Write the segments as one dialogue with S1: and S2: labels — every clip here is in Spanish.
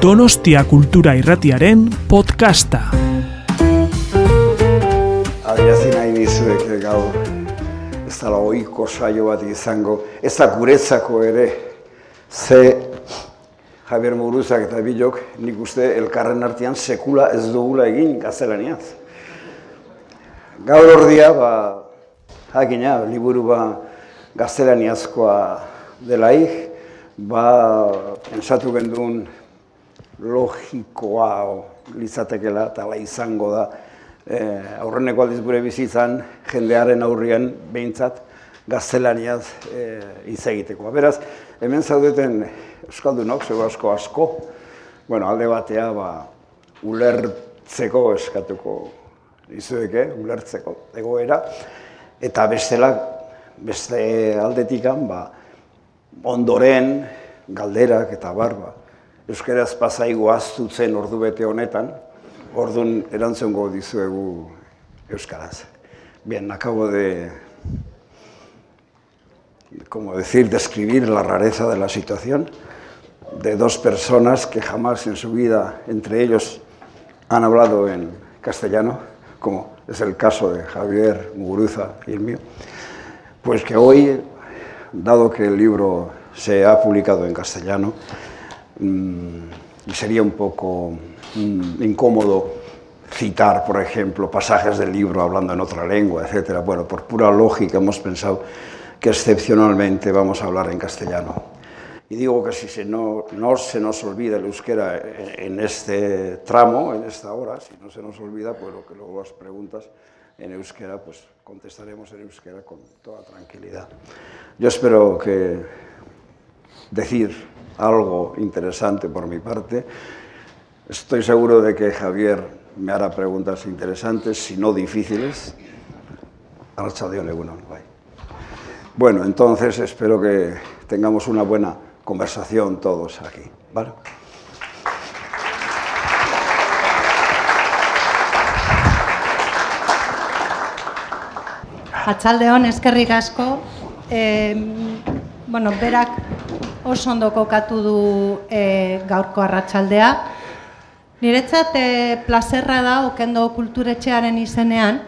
S1: Donostia Kultura Irratiaren podcasta.
S2: Adierazi nahi nizuek gaur ez da ohiko saio bat izango, ez da guretzako ere, ze Javier Muguruzak eta Bilok nik uste elkarren artean sekula ez dugula egin gaztelaniaz. Gaur ordia, ba, jakina, liburu ba gaztelaniazkoa delaik, ba, pensatu gendun logikoa litzatekela eta izango da, eh, aurreneko aldiz gure bizitzan, jendearen aurrian behintzat, gaztelaniaz eh, hitz egiteko. Beraz, hemen zaudeten Euskaldunok, zego asko asko, bueno, alde batea, ba, ulertzeko eskatuko izueke, ulertzeko egoera, eta bestela, beste aldetikan, ba, ondoren, galderak eta barba, Euskaraz pasaigu aztutzen ordu bete honetan, orduan erantzungo dizuegu Euskaraz. Bien, acabo de, como decir, describir la rareza de la situación de dos personas que jamás en su vida, entre ellos, han hablado en castellano, como es el caso de Javier Muguruza y el mío, pues que hoy, dado que el libro se ha publicado en castellano, y sería un poco incómodo citar, por ejemplo, pasajes del libro hablando en otra lengua, etc. Bueno, por pura lógica hemos pensado que excepcionalmente vamos a hablar en castellano. Y digo que si se no, no se nos olvida el euskera en este tramo, en esta hora, si no se nos olvida, pues lo que luego las preguntas en euskera, pues contestaremos en euskera con toda tranquilidad. Yo espero que decir algo interesante por mi parte. Estoy seguro de que Javier me hará preguntas interesantes, si no difíciles. Bueno, entonces espero que tengamos una buena conversación todos aquí. ¿vale?
S3: Atxaldeon, eskerrik. Eh, bueno, berak oso ondo kokatu du e, gaurko arratsaldea. Niretzat e, plazerra da okendo kulturetxearen izenean,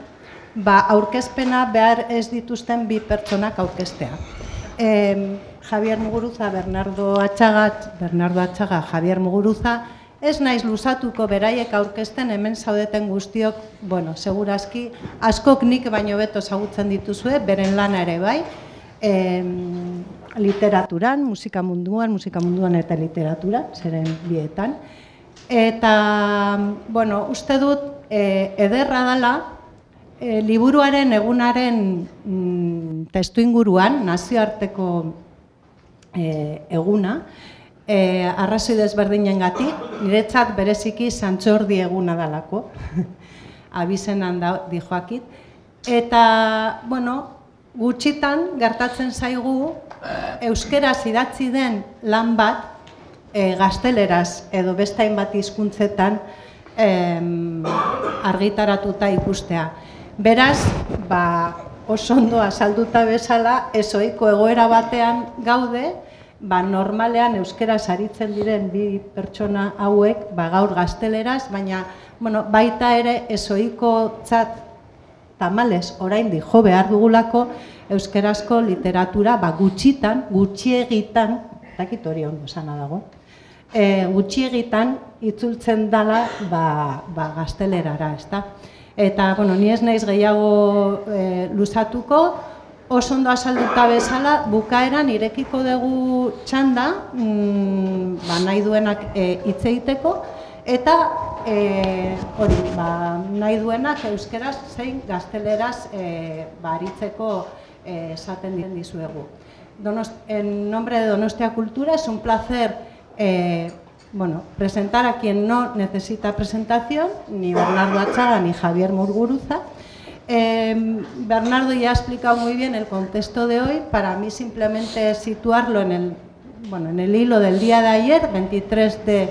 S3: ba, aurkezpena behar ez dituzten bi pertsonak aurkeztea. E, Javier Muguruza, Bernardo Atxagat, Bernardo Atxaga, Javier Muguruza, ez naiz luzatuko beraiek aurkezten hemen zaudeten guztiok, bueno, segurazki, askok nik baino beto zagutzen dituzue, beren lana ere bai, e, literaturan, musika munduan, musika munduan eta literatura, zeren bietan. Eta, bueno, uste dut, e, ederra dela, e, liburuaren egunaren mm, testu inguruan, nazioarteko e, eguna, e, arrazoi desberdinen gati, niretzat bereziki santxordi eguna dalako, abizenan da, dijoakit. Eta, bueno, gutxitan gertatzen zaigu euskeraz idatzi den lan bat e, gazteleraz edo beste hainbat hizkuntzetan argitaratuta ikustea. Beraz, ba, oso ondo azalduta bezala, ezoiko egoera batean gaude, ba, normalean euskeraz aritzen diren bi pertsona hauek ba, gaur gazteleraz, baina bueno, baita ere ezoiko txat tamales oraindi jo behar dugulako, euskerazko literatura ba, gutxitan, gutxiegitan, dakit hori ondo sana dago, e, gutxiegitan itzultzen dala ba, ba, gaztelerara, ezta? Eta, bueno, ni ez naiz gehiago e, luzatuko, oso ondo azalduta bezala, bukaeran irekiko dugu txanda, mm, ba, nahi duenak e, hitz egiteko, eta e, hori, ba, nahi duenak euskeraz zein gazteleraz e, baritzeko Eh, esaten dizuegu. Donost, en nombre de Donostia Cultura es un placer eh, bueno, presentar a quien no necesita presentación, ni Bernardo Achaga ni Javier Murguruza. Eh, Bernardo ya ha explicado muy bien el contexto de hoy, para mí simplemente situarlo en el, bueno, en el hilo del día de ayer, 23 de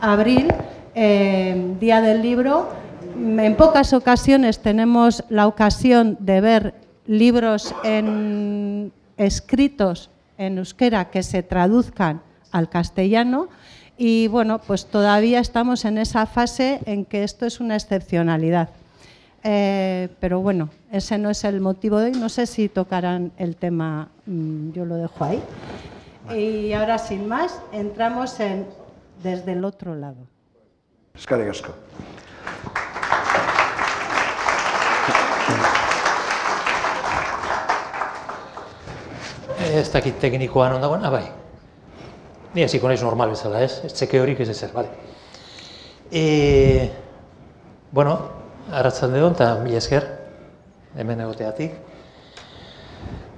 S3: abril, eh, día del libro. En pocas ocasiones tenemos la ocasión de ver libros en, escritos en euskera que se traduzcan al castellano Y bueno, pues todavía estamos en esa fase en que esto es una excepcionalidad. Eh, pero bueno, ese no es el motivo de hoy. No sé si tocarán el tema, mm, yo lo dejo ahí. Y ahora, sin más, entramos en desde el otro lado.
S4: Ez dakit teknikoan ondagoen, ah, bai. Ni hasiko naiz normal bezala, ez? Ez txeke horik ez ezer, bale. E, bueno, arratzalde hon, eta mila esker, hemen egoteatik.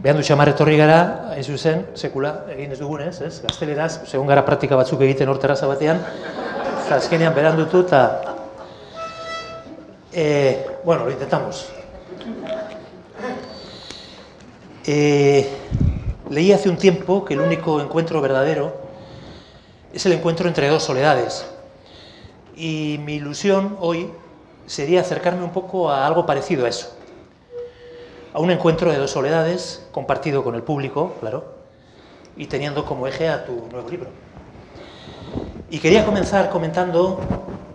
S4: Behan du txamar etorri gara, hain zuzen, sekula, egin ez dugunez, ez? Gazteleraz, segun gara praktika batzuk egiten hor terraza batean, azkenean beran dutu, eta... E, bueno, lo intentamos. Eh, Leí hace un tiempo que el único encuentro verdadero es el encuentro entre dos soledades. Y mi ilusión hoy sería acercarme un poco a algo parecido a eso. A un encuentro de dos soledades compartido con el público, claro, y teniendo como eje a tu nuevo libro. Y quería comenzar comentando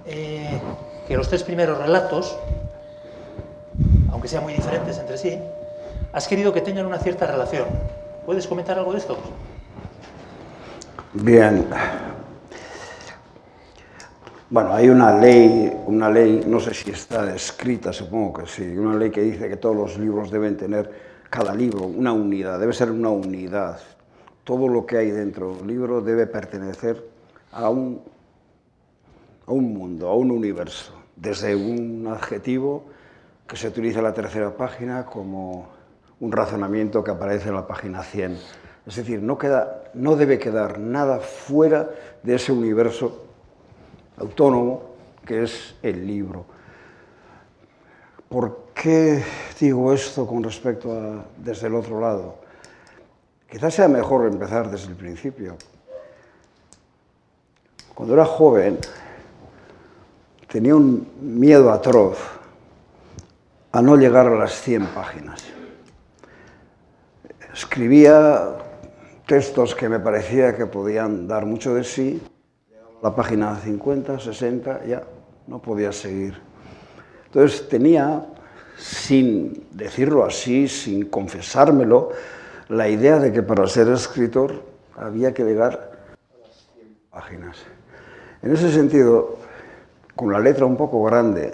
S4: eh, que los tres primeros relatos, aunque sean muy diferentes entre sí, has querido que tengan una cierta relación ¿Puedes comentar algo de esto?
S2: Bien. Bueno, hay una ley, una ley, no sé si está escrita, supongo que sí, una ley que dice que todos los libros deben tener, cada libro, una unidad, debe ser una unidad. Todo lo que hay dentro del libro debe pertenecer a un, a un mundo, a un universo, desde un adjetivo que se utiliza en la tercera página como un razonamiento que aparece en la página 100. Es decir, no, queda, no debe quedar nada fuera de ese universo autónomo que es el libro. ¿Por qué digo esto con respecto a desde el otro lado? Quizás sea mejor empezar desde el principio. Cuando era joven tenía un miedo atroz a no llegar a las 100 páginas escribía textos que me parecía que podían dar mucho de sí. La página 50, 60, ya no podía seguir. Entonces tenía, sin decirlo así, sin confesármelo, la idea de que para ser escritor había que llegar a las 100 páginas. En ese sentido, con la letra un poco grande,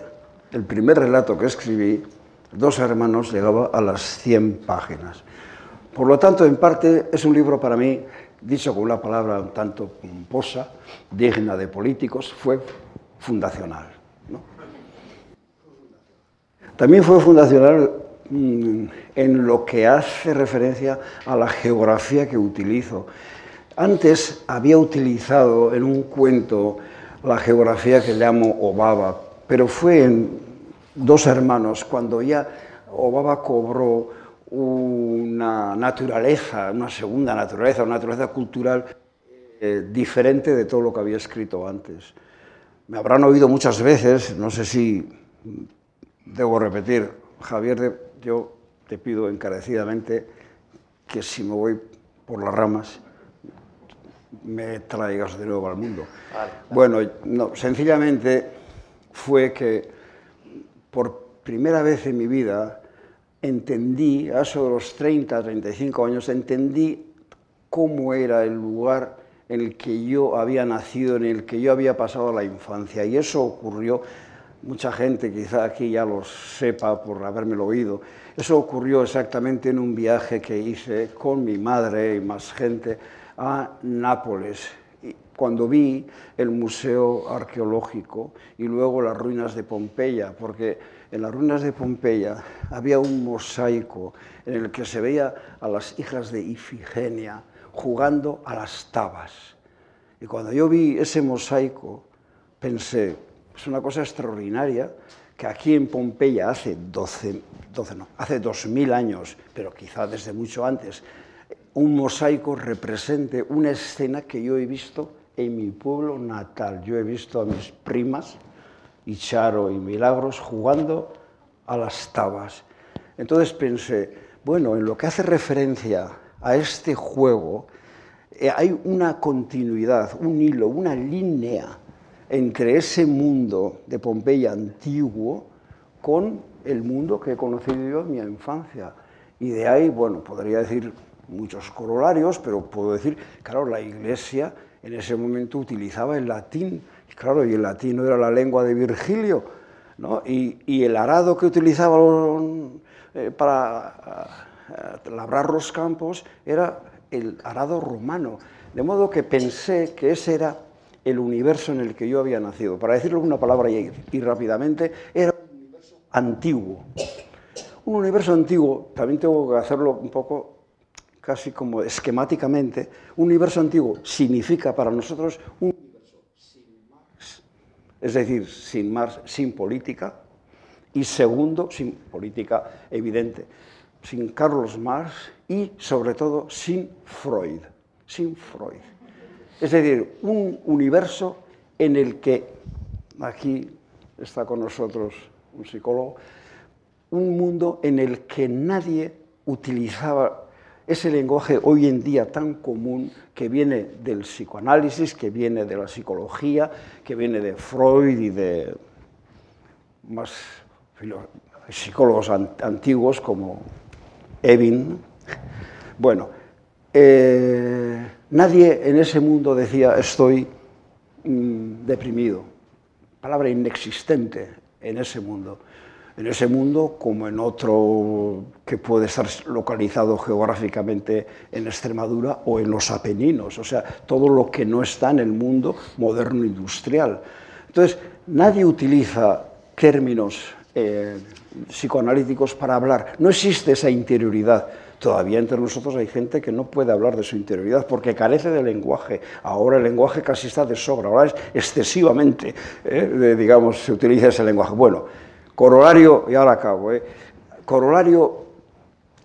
S2: el primer relato que escribí, Dos hermanos, llegaba a las 100 páginas. Por lo tanto, en parte es un libro para mí, dicho con una palabra un tanto pomposa, digna de políticos, fue fundacional. También fue fundacional mm, en lo que hace referencia a la geografía que utilizo. Antes había utilizado en un cuento la geografía que llamo Obaba, pero fue en Dos Hermanos cuando ya Obaba cobró una naturaleza, una segunda naturaleza, una naturaleza cultural eh, diferente de todo lo que había escrito antes. Me habrán oído muchas veces, no sé si debo repetir, Javier, yo te pido encarecidamente que si me voy por las ramas, me traigas de nuevo al mundo. Bueno, no, sencillamente fue que por primera vez en mi vida entendí, a eso de los 30, 35 años, entendí cómo era el lugar en el que yo había nacido, en el que yo había pasado la infancia. Y eso ocurrió, mucha gente quizá aquí ya lo sepa por habérmelo oído, eso ocurrió exactamente en un viaje que hice con mi madre y más gente a Nápoles, cuando vi el Museo Arqueológico y luego las ruinas de Pompeya, porque en las ruinas de Pompeya había un mosaico en el que se veía a las hijas de Ifigenia jugando a las tabas. Y cuando yo vi ese mosaico, pensé, es una cosa extraordinaria que aquí en Pompeya hace 12, 12 no, hace 2000 años, pero quizá desde mucho antes, un mosaico represente una escena que yo he visto en mi pueblo natal. Yo he visto a mis primas, Charo y Milagros, jugando a las tabas. Entonces pensé, bueno, en lo que hace referencia a este juego, eh, hay una continuidad, un hilo, una línea entre ese mundo de Pompeya antiguo con el mundo que he conocido yo en mi infancia. Y de ahí, bueno, podría decir muchos corolarios, pero puedo decir, claro, la Iglesia en ese momento utilizaba el latín, claro, y el latín no era la lengua de Virgilio, ¿no? y, el arado que utilizaban eh, para eh, labrar los campos era el arado romano, de modo que pensé que ese era el universo en el que yo había nacido. Para decirlo con una palabra y, y rápidamente, era un universo antiguo. Un universo antiguo, también tengo que hacerlo un poco casi como esquemáticamente, un universo antiguo significa para nosotros un es decir, sin Marx, sin política, y segundo, sin política evidente, sin Carlos Marx y sobre todo sin Freud, sin Freud. Es decir, un universo en el que, aquí está con nosotros un psicólogo, un mundo en el que nadie utilizaba ese lenguaje hoy en día tan común que viene del psicoanálisis, que viene de la psicología, que viene de Freud y de más psicólogos antiguos como Evin. Bueno, eh, nadie en ese mundo decía estoy mm, deprimido, palabra inexistente en ese mundo en ese mundo como en otro que puede estar localizado geográficamente en Extremadura o en los Apeninos, o sea, todo lo que no está en el mundo moderno industrial. Entonces, nadie utiliza términos eh, psicoanalíticos para hablar, no existe esa interioridad. Todavía entre nosotros hay gente que no puede hablar de su interioridad porque carece de lenguaje. Ahora el lenguaje casi está de sobra, ahora es excesivamente, eh, digamos, se utiliza ese lenguaje. Bueno, Corolario, y ahora acabo, ¿eh? corolario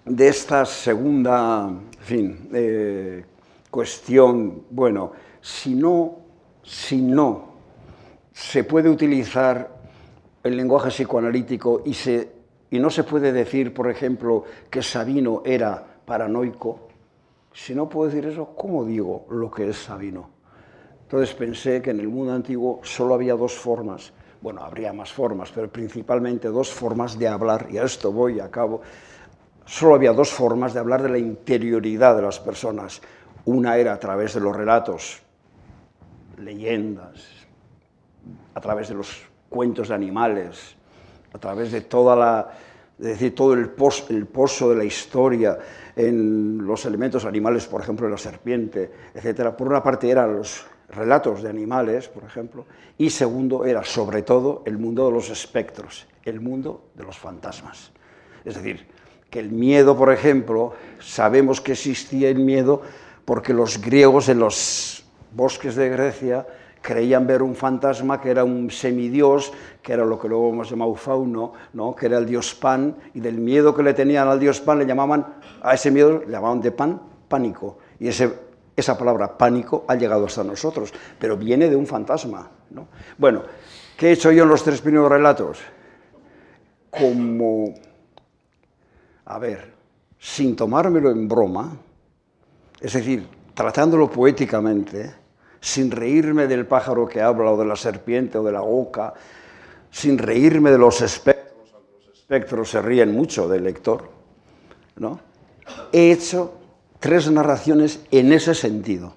S2: de esta segunda fin, eh, cuestión, bueno, si no, si no se puede utilizar el lenguaje psicoanalítico y, se, y no se puede decir, por ejemplo, que Sabino era paranoico, si no puedo decir eso, ¿cómo digo lo que es Sabino? Entonces pensé que en el mundo antiguo solo había dos formas bueno, habría más formas, pero principalmente dos formas de hablar, y a esto voy a cabo, solo había dos formas de hablar de la interioridad de las personas. Una era a través de los relatos, leyendas, a través de los cuentos de animales, a través de toda la, decir, todo el, pozo de la historia en los elementos animales, por ejemplo, la serpiente, etc. Por una parte eran los relatos de animales, por ejemplo, y segundo era sobre todo el mundo de los espectros, el mundo de los fantasmas. Es decir, que el miedo, por ejemplo, sabemos que existía el miedo porque los griegos en los bosques de Grecia creían ver un fantasma que era un semidios, que era lo que luego hemos llamado fauno, ¿no? que era el dios Pan, y del miedo que le tenían al dios Pan le llamaban, a ese miedo le llamaban de pan, pánico. Y ese esa palabra pánico ha llegado hasta nosotros, pero viene de un fantasma. ¿no? Bueno, ¿qué he hecho yo en los tres primeros relatos? Como, a ver, sin tomármelo en broma, es decir, tratándolo poéticamente, sin reírme del pájaro que habla o de la serpiente o de la boca, sin reírme de los espectros, los espectros se ríen mucho del lector, ¿no? He hecho tres narraciones en ese sentido.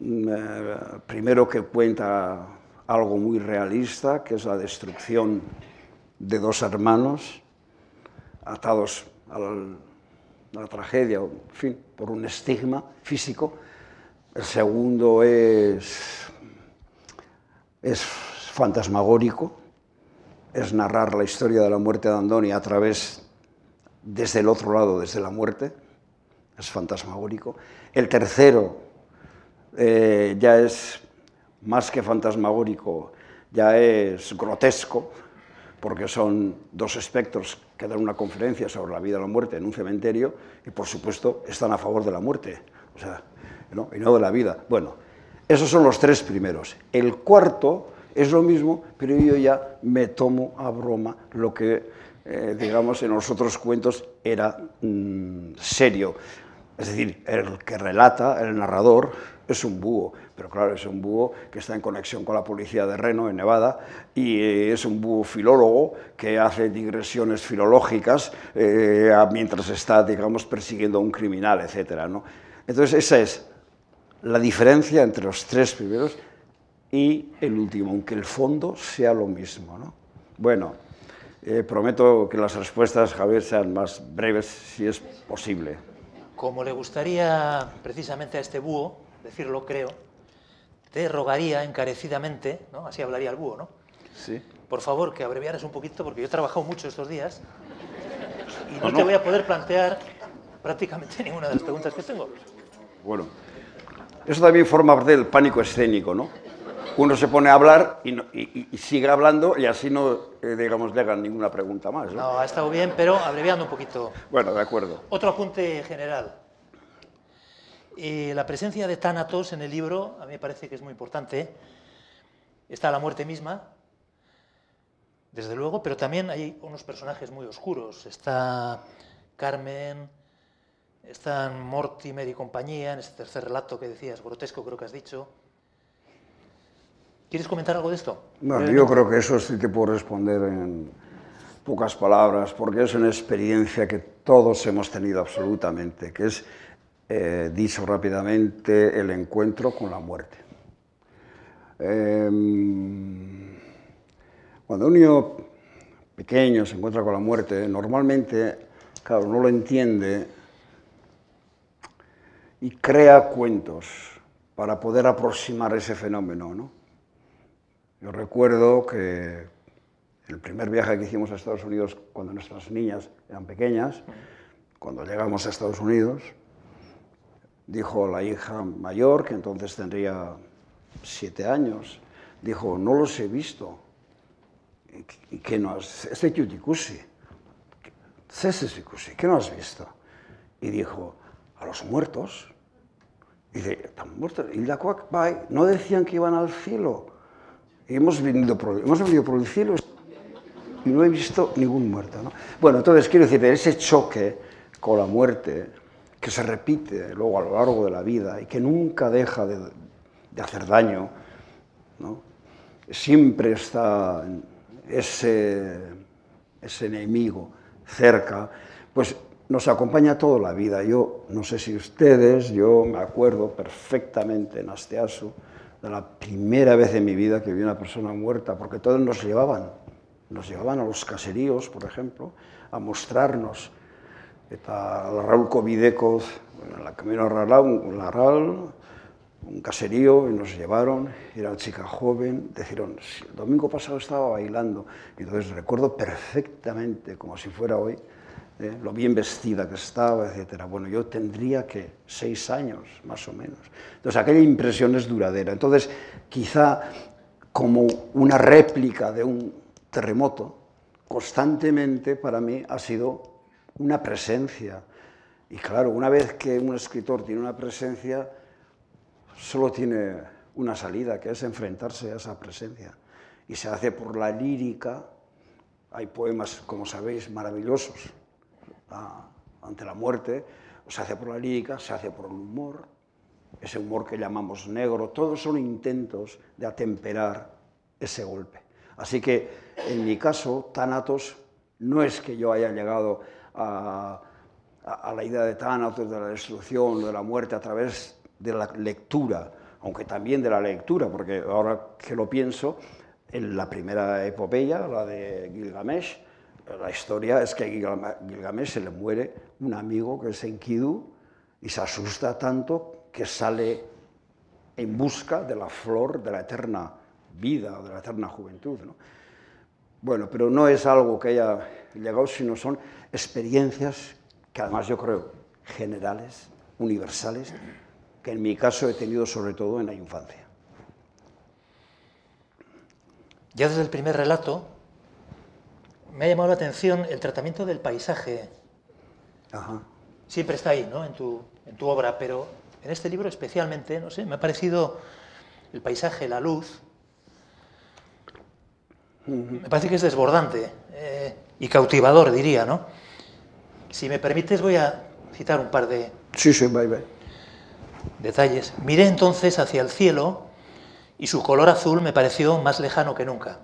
S2: Mm, eh, primero que cuenta algo muy realista, que es la destrucción de dos hermanos atados a la, tragedia, en fin, por un estigma físico. El segundo es, es fantasmagórico, es narrar la historia de la muerte de Andoni a través, desde el otro lado, desde la muerte es fantasmagórico. El tercero eh, ya es más que fantasmagórico, ya es grotesco, porque son dos espectros que dan una conferencia sobre la vida y la muerte en un cementerio y, por supuesto, están a favor de la muerte, o sea, y no de la vida. Bueno, esos son los tres primeros. El cuarto es lo mismo, pero yo ya me tomo a broma lo que, eh, digamos, en los otros cuentos era mm, serio Es decir, el que relata, el narrador, es un búho, pero claro, es un búho que está en conexión con la policía de Reno, en Nevada, y eh, es un búho filólogo que hace digresiones filológicas eh, mientras está, digamos, persiguiendo a un criminal, etc. ¿no? Entonces, esa es la diferencia entre los tres primeros y el último, aunque el fondo sea lo mismo. ¿no? Bueno, eh, prometo que las respuestas, Javier, sean más breves si es posible.
S4: Como le gustaría precisamente a este búho, decirlo creo, te rogaría encarecidamente, ¿no? así hablaría el búho, ¿no?
S2: Sí.
S4: Por favor, que abreviaras un poquito, porque yo he trabajado mucho estos días y no, te voy a poder plantear prácticamente ninguna de las preguntas que tengo.
S2: Bueno, eso también forma parte del pánico escénico, ¿no? Uno se pone a hablar y, sigue hablando y así no, eh, digamos, le hagan ninguna pregunta más. ¿no?
S4: no, ha estado bien, pero abreviando un poquito.
S2: Bueno, de acuerdo.
S4: Otro apunte general. Eh, la presencia de Thanatos en el libro a mí me parece que es muy importante. Está la muerte misma, desde luego, pero también hay unos personajes muy oscuros. Está Carmen, están Mortimer y compañía, en este tercer relato que decías, grotesco creo que has dicho. ¿Quieres comentar algo de esto?
S2: Bueno, yo creo que eso sí te puedo responder en pocas palabras, porque es una experiencia que todos hemos tenido absolutamente, que es eh, dicho rápidamente, el encuentro con la muerte. Em, cuando un niño pequeño se encuentra con la muerte, normalmente, claro, no lo entiende y crea cuentos para poder aproximar ese fenómeno. ¿no? Yo recuerdo que el primer viaje que hicimos a Estados Unidos cuando nuestras niñas eran pequeñas, cuando llegamos a Estados Unidos, Dijo la hija mayor, que entonces tendría siete años, dijo, no los he visto. ¿Y qué no has? Este Yutikusi. ¿Qué no has visto? Y dijo, a los muertos. Y dice, ¿están muertos? Y la no decían que iban al cielo. Hemos venido por, hemos venido por el cielo y no he visto ningún muerto. ¿no? Bueno, entonces quiero decir, ese choque con la muerte que se repite luego a lo largo de la vida y que nunca deja de, hacer daño, siempre está ese, ese enemigo cerca, pues nos acompaña toda la vida. Yo no sé si ustedes, yo me acuerdo perfectamente en Asteasu de la primera vez en mi vida que vi una persona muerta, porque todos nos llevaban, nos llevaban a los caseríos, por ejemplo, a mostrarnos. Eta larrauko bidekoz, la camino un larral, un caserío, y nos llevaron, era una chica joven, dijeron, el domingo pasado estaba bailando, y entonces recuerdo perfectamente, como si fuera hoy, eh, lo bien vestida que estaba, etc. Bueno, yo tendría que seis años, más o menos. Entonces, aquella impresión es duradera. Entonces, quizá como una réplica de un terremoto, constantemente para mí ha sido una presencia. Y claro, una vez que un escritor tiene una presencia, solo tiene una salida, que es enfrentarse a esa presencia. Y se hace por la lírica. Hay poemas, como sabéis, maravillosos ante la muerte. Se hace por la lírica, se hace por el humor, ese humor que llamamos negro. Todos son intentos de atemperar ese golpe. Así que, en mi caso, Thanatos no es que yo haya llegado a, la idea de Thanatos, de la destrucción, de la muerte a través de la lectura, aunque también de la lectura, porque ahora que lo pienso, en la primera epopeya, la de Gilgamesh, la historia es que a Gilgamesh se le muere un amigo que es Enkidu y se asusta tanto que sale en busca de la flor de la eterna vida, de la eterna juventud. Bueno, pero no es algo que haya llegado, sino son experiencias que además yo creo generales, universales, que en mi caso he tenido sobre todo en la infancia.
S4: Ya desde el primer relato me ha llamado la atención el tratamiento del paisaje. Siempre está ahí, ¿no? En tu, en tu obra, pero en este libro especialmente, no sé, me ha parecido el paisaje, la luz. Me parece que es desbordante eh, y cautivador, diría, ¿no? Si me permites, voy a citar un par de
S2: Sí, sí, bye, bye.
S4: Detalles. Miré entonces hacia el cielo y su color azul me pareció más lejano que nunca.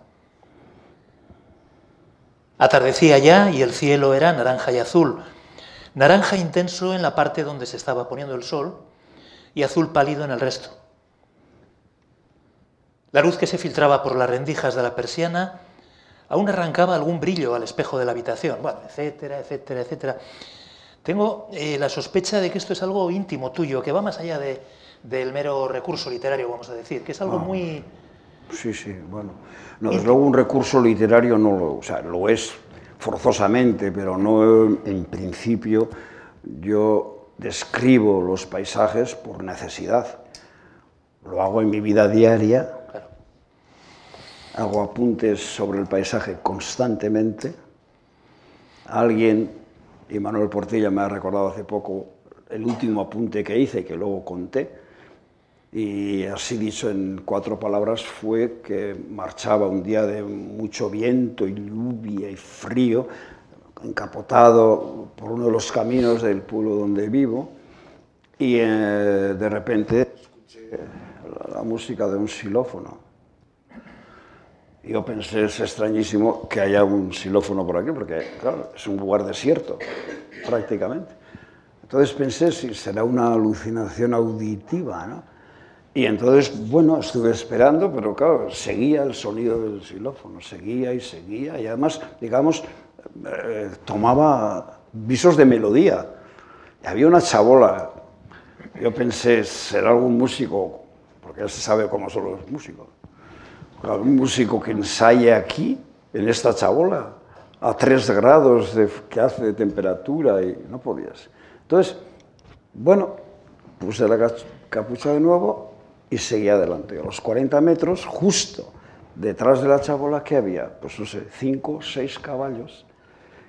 S4: Atardecía ya y el cielo era naranja y azul. Naranja intenso en la parte donde se estaba poniendo el sol y azul pálido en el resto. La luz que se filtraba por las rendijas de la persiana aún arrancaba algún brillo al espejo de la habitación, bueno, etcétera, etcétera, etcétera. Tengo eh, la sospecha de que esto es algo íntimo tuyo, que va más allá de, del mero recurso literario, vamos a decir, que es algo
S2: Ah.
S4: muy...
S2: Sí, sí, bueno. No, desde luego un recurso literario no lo, o sea, lo es forzosamente, pero no en principio yo describo los paisajes por necesidad. Lo hago en mi vida diaria, hago apuntes sobre el paisaje constantemente. Alguien, y Manuel Portilla me ha recordado hace poco el último apunte que hice, que luego conté, y así dicho en cuatro palabras fue que marchaba un día de mucho viento y lluvia y frío, encapotado por uno de los caminos del pueblo donde vivo, y eh, de repente escuché la, música de un xilófono. Yo pensé, es extrañísimo que haya un xilófono por aquí, porque claro, es un lugar desierto, prácticamente. Entonces pensé si será una alucinación auditiva, ¿no? Y entonces, bueno, estuve esperando, pero claro, seguía el sonido del xilófono, seguía y seguía, y además, digamos, eh, tomaba visos de melodía. Y había una chabola. Yo pensé, será algún músico, porque ya se sabe cómo son los músicos algún músico que ensaye aquí, en esta chabola, a 3 grados de, que hace de temperatura y no podías. Entonces, bueno, puse la ca- capucha de nuevo y seguí adelante. A los 40 metros, justo detrás de la chabola, ¿qué había? Pues no sé, 5 o 6 caballos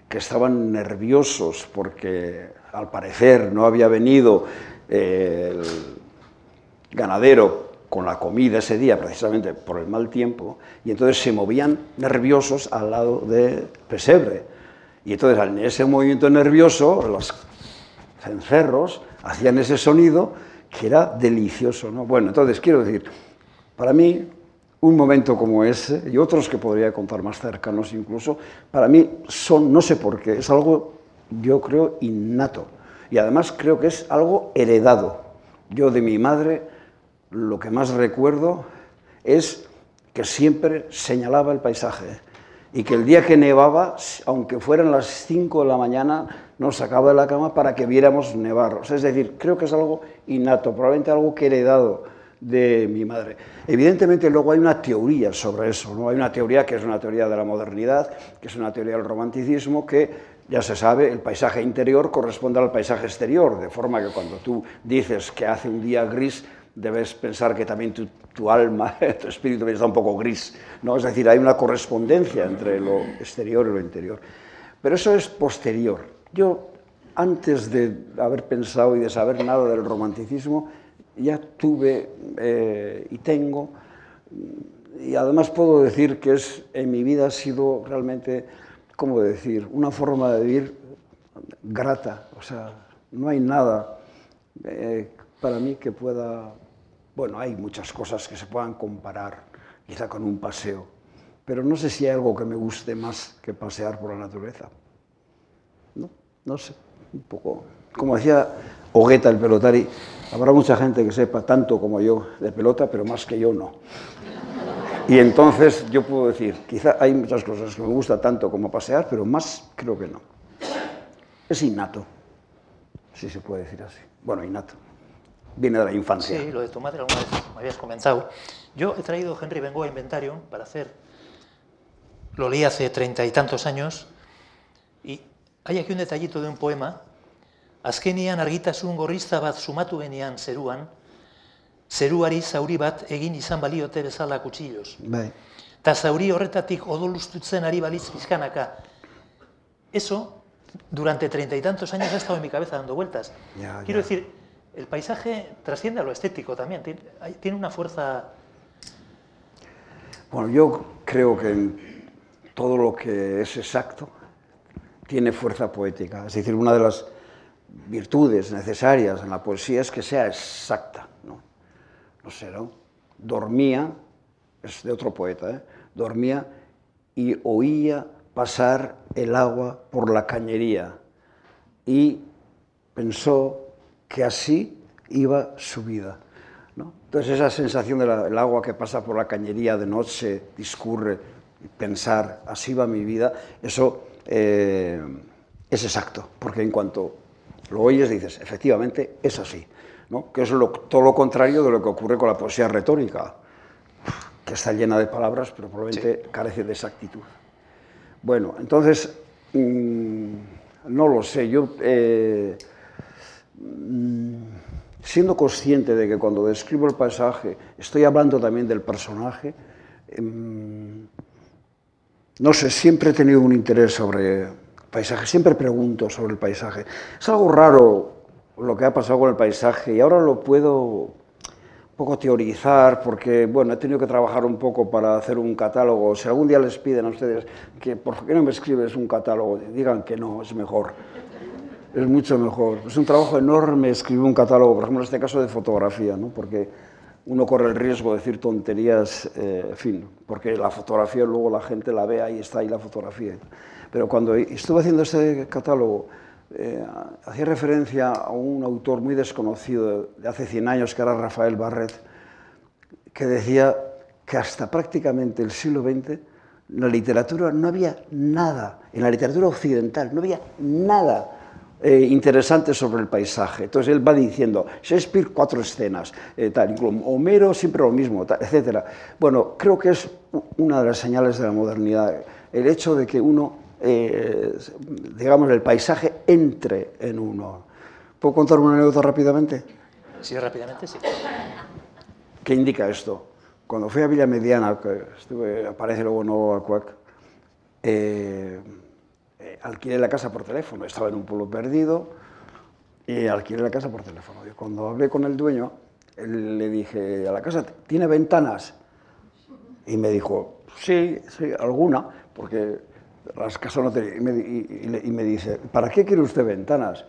S2: que estaban nerviosos porque al parecer no había venido eh, el ganadero con la comida ese día, precisamente por el mal tiempo, y entonces se movían nerviosos al lado del pesebre. Y entonces en ese movimiento nervioso, los cencerros hacían ese sonido que era delicioso. ¿no? Bueno, entonces quiero decir, para mí un momento como ese, y otros que podría contar más cercanos incluso, para mí son, no sé por qué, es algo, yo creo, innato. Y además creo que es algo heredado. Yo de mi madre lo que más recuerdo es que siempre señalaba el paisaje y que el día que nevaba, aunque fueran las 5 de la mañana, nos sacaba de la cama para que viéramos nevar. O sea, es decir, creo que es algo innato, probablemente algo que he heredado de mi madre. Evidentemente luego hay una teoría sobre eso, ¿no? Hay una teoría que es una teoría de la modernidad, que es una teoría del romanticismo, que ya se sabe, el paisaje interior corresponde al paisaje exterior, de forma que cuando tú dices que hace un día gris, debes pensar que también tu, tu, alma, tu espíritu está un poco gris. ¿no? Es decir, hay una correspondencia entre lo exterior y lo interior. Pero eso es posterior. Yo, antes de haber pensado y de saber nada del romanticismo, ya tuve eh, y tengo, y además puedo decir que es, en mi vida ha sido realmente, ¿cómo decir?, una forma de vivir grata. O sea, no hay nada eh, para mí que pueda bueno, hay muchas cosas que se puedan comparar, quizá con un paseo, pero no sé si hay algo que me guste más que pasear por la naturaleza. No, sé, un poco. Como decía Hogueta, el pelotari, habrá mucha gente que sepa tanto como yo de pelota, pero más que yo no. Y entonces yo puedo decir, quizá hay muchas cosas que me gusta tanto como pasear, pero más creo que no. Es innato, si se puede decir así. Bueno, innato viene de la infancia.
S4: Sí, lo de tu madre alguna vez me habías comentado. Yo he traído Henry Bengoa Inventario para hacer. Lo leí hace treinta y tantos años hay aquí un detallito de un poema. Azkenian argitasun gorrizta bat sumatu genian zeruan, zeruari zauri bat egin izan baliote bezala kutsillos.
S2: Bai.
S4: Ta zauri horretatik odolustutzen ari pizkanaka. Eso, durante treinta y tantos años ha estado en mi cabeza dando vueltas.
S2: Ya,
S4: Quiero
S2: ya.
S4: decir, el paisaje trasciende a lo estético también, tiene, una fuerza...
S2: Bueno, yo creo que todo lo que es exacto tiene fuerza poética. Es decir, una de las virtudes necesarias en la poesía es que sea exacta. No, no sé, ¿no? Dormía, es de otro poeta, ¿eh? dormía y oía pasar el agua por la cañería y pensó que así iba su vida. ¿no? Entonces esa sensación del agua que pasa por la cañería de noche, discurre, pensar, así va mi vida, eso eh, es exacto, porque en cuanto lo oyes dices, efectivamente, es así, ¿no? que es todo lo contrario de lo que ocurre con la poesía retórica, que está llena de palabras, pero probablemente carece de exactitud. Bueno, entonces, mm, no lo sé, yo... Eh, mm, siendo consciente de que cuando describo el paisaje estoy hablando también del personaje, em, no sé, siempre he tenido un interés sobre paisaje, siempre pregunto sobre el paisaje. Es algo raro lo que ha pasado con el paisaje y ahora lo puedo poco teorizar porque, bueno, he tenido que trabajar un poco para hacer un catálogo. Si algún día les piden a ustedes que, ¿por qué no me escribes un catálogo? Digan que no, es mejor es mucho mejor. Es un trabajo enorme escribir un catálogo, por ejemplo, en este caso de fotografía, ¿no? porque uno corre el riesgo de decir tonterías, eh, fin, porque la fotografía luego la gente la ve, ahí está ahí la fotografía. Pero cuando estuve haciendo este catálogo, eh, hacía referencia a un autor muy desconocido de hace 100 años, que era Rafael Barret, que decía que hasta prácticamente el siglo XX la literatura no había nada, en la literatura occidental no había nada eh, interesantes sobre el paisaje. Entonces él va diciendo, Shakespeare, cuatro escenas, eh, tal, Homero siempre lo mismo, tal, etc. Bueno, creo que es una de las señales de la modernidad, el hecho de que uno, eh, digamos, el paisaje entre en uno. ¿Puedo contar una anécdota rápidamente?
S4: Sí, rápidamente, sí.
S2: ¿Qué indica esto? Cuando fui a Villa Mediana, que estuve, aparece luego Nuevo Acuac, eh, alquilé la casa por teléfono. Estaba en un pueblo perdido y alquilé la casa por teléfono. Y cuando hablé con el dueño, le dije, ¿a la casa tiene ventanas? Y me dijo, sí, sí, alguna, porque las casas no tenían. Y me, dice, ¿para qué quiere usted ventanas?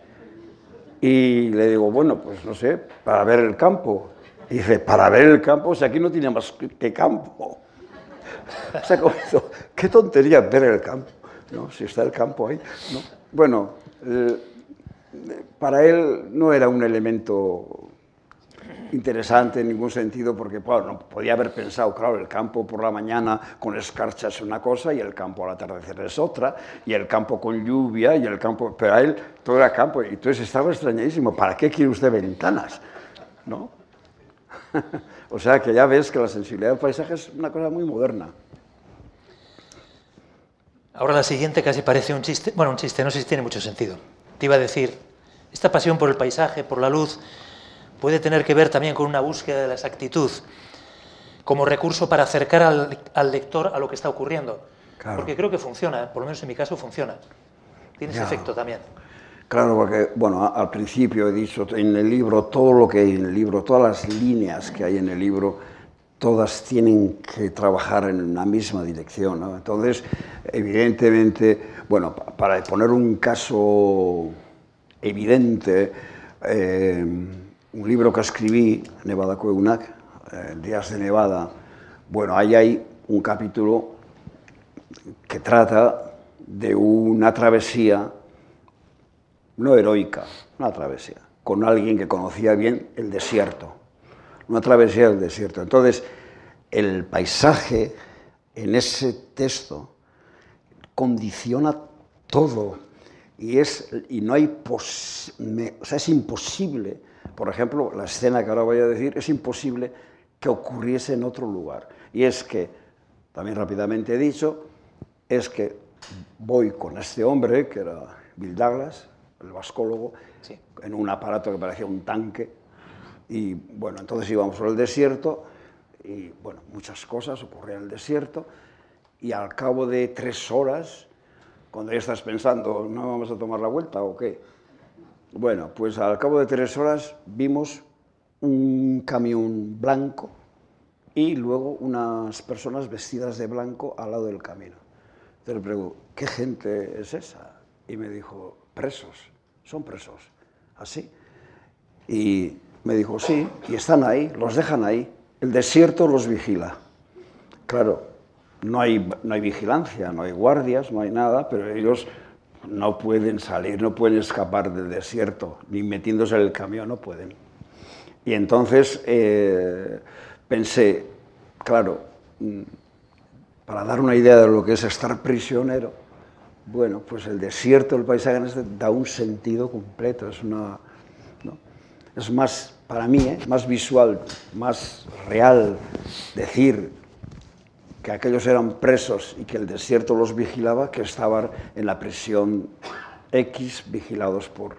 S2: Y le digo, bueno, pues no sé, para ver el campo. Y dice, para ver el campo, si aquí no tiene más que campo. O sea, qué tontería ver el campo. ¿No? si está el campo ahí. ¿no? Bueno, eh, para él no era un elemento interesante en ningún sentido porque no podía haber pensado, claro, el campo por la mañana con escarcha es una cosa y el campo al atardecer es otra, y el campo con lluvia y el campo... Pero a él todo era campo y entonces estaba extrañadísimo, ¿para qué quiere usted ventanas? ¿No? o sea que ya ves que la sensibilidad del paisaje es una cosa muy moderna.
S4: Ahora la siguiente casi parece un chiste. Bueno, un chiste, no sé si tiene mucho sentido. Te iba a decir, esta pasión por el paisaje, por la luz, puede tener que ver también con una búsqueda de la exactitud, como recurso para acercar al, lector a lo que está ocurriendo. Porque creo que funciona, por lo menos en mi caso funciona. Tiene ese efecto también.
S2: Claro, porque, bueno, al principio he dicho, en el libro, todo lo que hay en el libro, todas las líneas que hay en el libro, todas tienen que trabajar en la misma dirección. ¿no? Entonces, evidentemente, bueno, para poner un caso evidente, eh, un libro que escribí, Nevada Cueunac, eh, Días de Nevada, bueno, ahí hay un capítulo que trata de una travesía, no heroica, una travesía, con alguien que conocía bien el desierto una travesía del desierto. Entonces, el paisaje en ese texto condiciona todo y, es, y no hay o sea, es imposible, por ejemplo, la escena que ahora voy a decir, es imposible que ocurriese en otro lugar. Y es que, también rápidamente he dicho, es que voy con este hombre, que era Bill Douglas, el vascólogo, en un aparato que parecía un tanque, y bueno, entonces íbamos por el desierto y bueno, muchas cosas ocurrían en el desierto y al cabo de tres horas, cuando ya estás pensando, ¿no vamos a tomar la vuelta o qué? Bueno, pues al cabo de tres horas vimos un camión blanco y luego unas personas vestidas de blanco al lado del camino. Entonces le pregunto, ¿qué gente es esa? Y me dijo, presos, son presos. así. Y me dijo, sí, y están ahí, los dejan ahí. El desierto los vigila. Claro, no hay, no hay vigilancia, no hay guardias, no hay nada, pero ellos no pueden salir, no pueden escapar del desierto, ni metiéndose en el camión, no pueden. Y entonces eh, pensé, claro, mm, para dar una idea de lo que es estar prisionero, bueno, pues el desierto, el paisaje da un sentido completo, es una, es más, para mí, ¿eh? más visual, más real decir que aquellos eran presos y que el desierto los vigilaba que estaban en la prisión X vigilados por,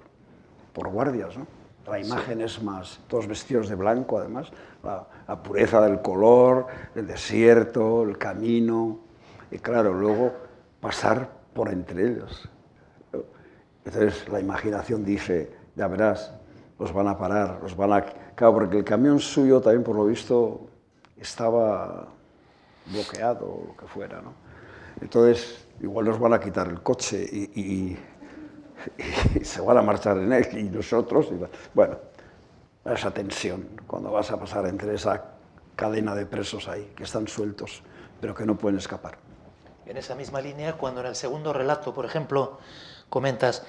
S2: por guardias. ¿no? La imagen es más, todos vestidos de blanco además, la, la, pureza del color, el desierto, el camino, y claro, luego pasar por entre ellos. Entonces la imaginación dice, ya verás, los van a parar, los van a... Claro, porque el camión suyo también, por lo visto, estaba bloqueado o lo que fuera, ¿no? Entonces, igual nos van a quitar el coche y, se van a marchar en él y nosotros, y, bueno, esa tensión cuando vas a pasar entre esa cadena de presos ahí, que están sueltos, pero que no pueden escapar.
S4: En esa misma línea, cuando en el segundo relato, por ejemplo, comentas,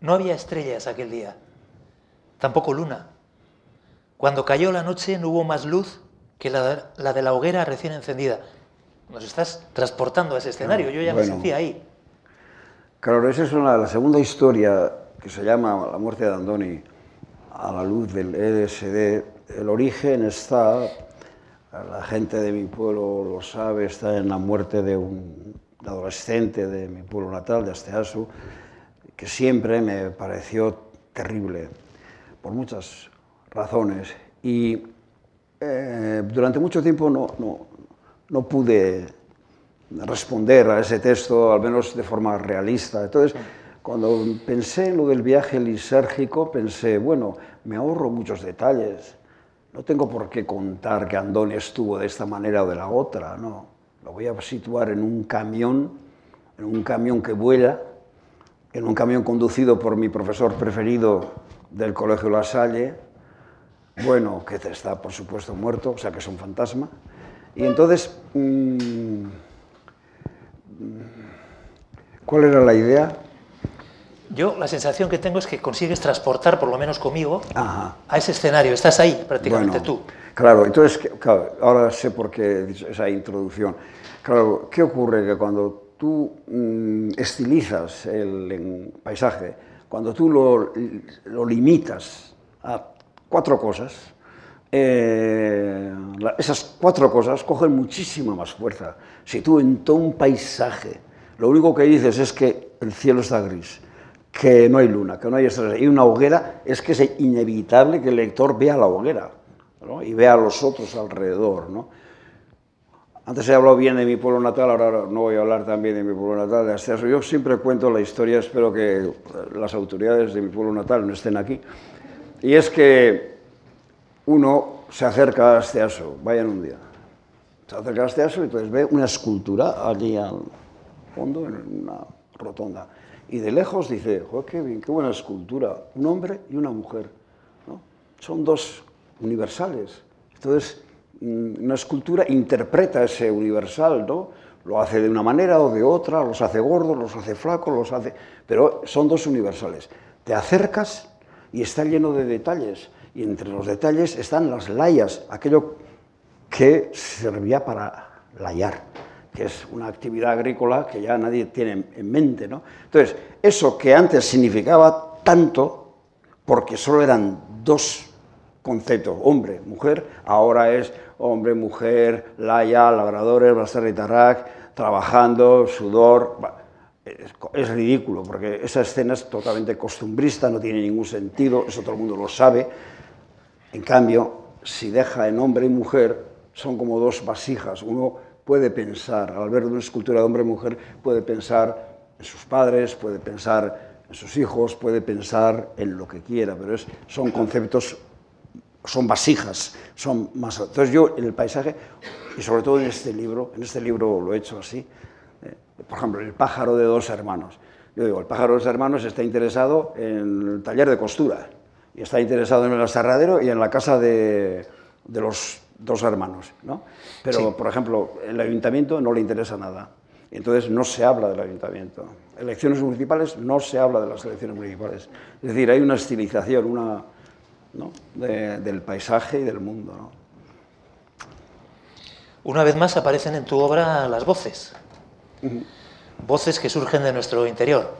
S4: no había estrellas aquel día, tampoco luna. Cuando cayó la noche no hubo más luz que la, de la hoguera recién encendida. Nos estás transportando a ese escenario, yo ya me sentía ahí.
S2: Claro, esa es una, la segunda historia que se llama La muerte de Andoni a la luz del EDSD. El origen está, la gente de mi pueblo lo sabe, está en la muerte de un adolescente de mi pueblo natal, de Asteasu, que siempre me pareció terrible por muchas razones. Y eh, durante mucho tiempo no, no, no, pude responder a ese texto, al menos de forma realista. Entonces, cuando pensé en lo del viaje lisérgico, pensé, bueno, me ahorro muchos detalles. No tengo por qué contar que Andoni estuvo de esta manera o de la otra, no. Lo voy a situar en un camión, en un camión que vuela, en un camión conducido por mi profesor preferido del Colegio La Salle, bueno, que está por supuesto muerto, o sea que es un fantasma. Y entonces, mm, ¿cuál era la idea?
S4: Yo la sensación que tengo es que consigues transportar, por lo menos conmigo, a ese escenario. Estás ahí prácticamente tú.
S2: Claro, entonces, ahora sé por qué esa introducción. Claro, ¿qué ocurre? Que cuando tú mm, estilizas el paisaje, cuando tú lo, limitas a cuatro cosas, eh, esas cuatro cosas cogen muchísima más fuerza. Si tú en todo un paisaje lo único que dices es que el cielo está gris, que no hay luna, que no hay estrellas y una hoguera, es que es inevitable que el lector vea la hoguera y vea a los otros alrededor. ¿no? Antes he hablado bien de mi pueblo natal, ahora no voy a hablar también de mi pueblo natal, de Asteaso. Yo siempre cuento la historia, espero que las autoridades de mi pueblo natal no estén aquí. Y es que uno se acerca a Asteaso, vayan un día. Se acerca a Asteaso y entonces ve una escultura allí al fondo, en una rotonda. Y de lejos dice, Joder, qué bien, qué buena escultura, un hombre y una mujer. ¿no? Son dos universales. Entonces, una escultura interpreta ese universal, ¿no? Lo hace de una manera o de otra, los hace gordos, los hace flacos, los hace... Pero son dos universales. Te acercas y está lleno de detalles. Y entre los detalles están las layas, aquello que servía para layar, que es una actividad agrícola que ya nadie tiene en mente. ¿no? Entonces, eso que antes significaba tanto, porque solo eran dos conceptos, hombre, mujer, ahora es hombre, mujer, laya, labradores, Basterra y Tarrac, trabajando, sudor. Es, ridículo, porque esa escena es totalmente costumbrista, no tiene ningún sentido, eso todo el mundo lo sabe. En cambio, si deja en hombre y mujer, son como dos vasijas. Uno puede pensar, al ver una escultura de hombre y mujer, puede pensar en sus padres, puede pensar en sus hijos, puede pensar en lo que quiera, pero es, son conceptos son vasijas, son más... Entonces yo en el paisaje, y sobre todo en este libro, en este libro lo he hecho así, eh, por ejemplo, El pájaro de dos hermanos. Yo digo, el pájaro de los hermanos está interesado en el taller de costura, y está interesado en el aserradero y en la casa de, de los dos hermanos, ¿no? Pero,
S4: Sí.
S2: por ejemplo, el ayuntamiento no le interesa nada. Entonces no se habla del ayuntamiento. Elecciones municipales no se habla de las elecciones municipales. Es decir, hay una estilización una, ¿no? de- del paisaje y del mundo. ¿no?
S4: Una vez más aparecen en tu obra las voces. Voces que surgen de nuestro interior.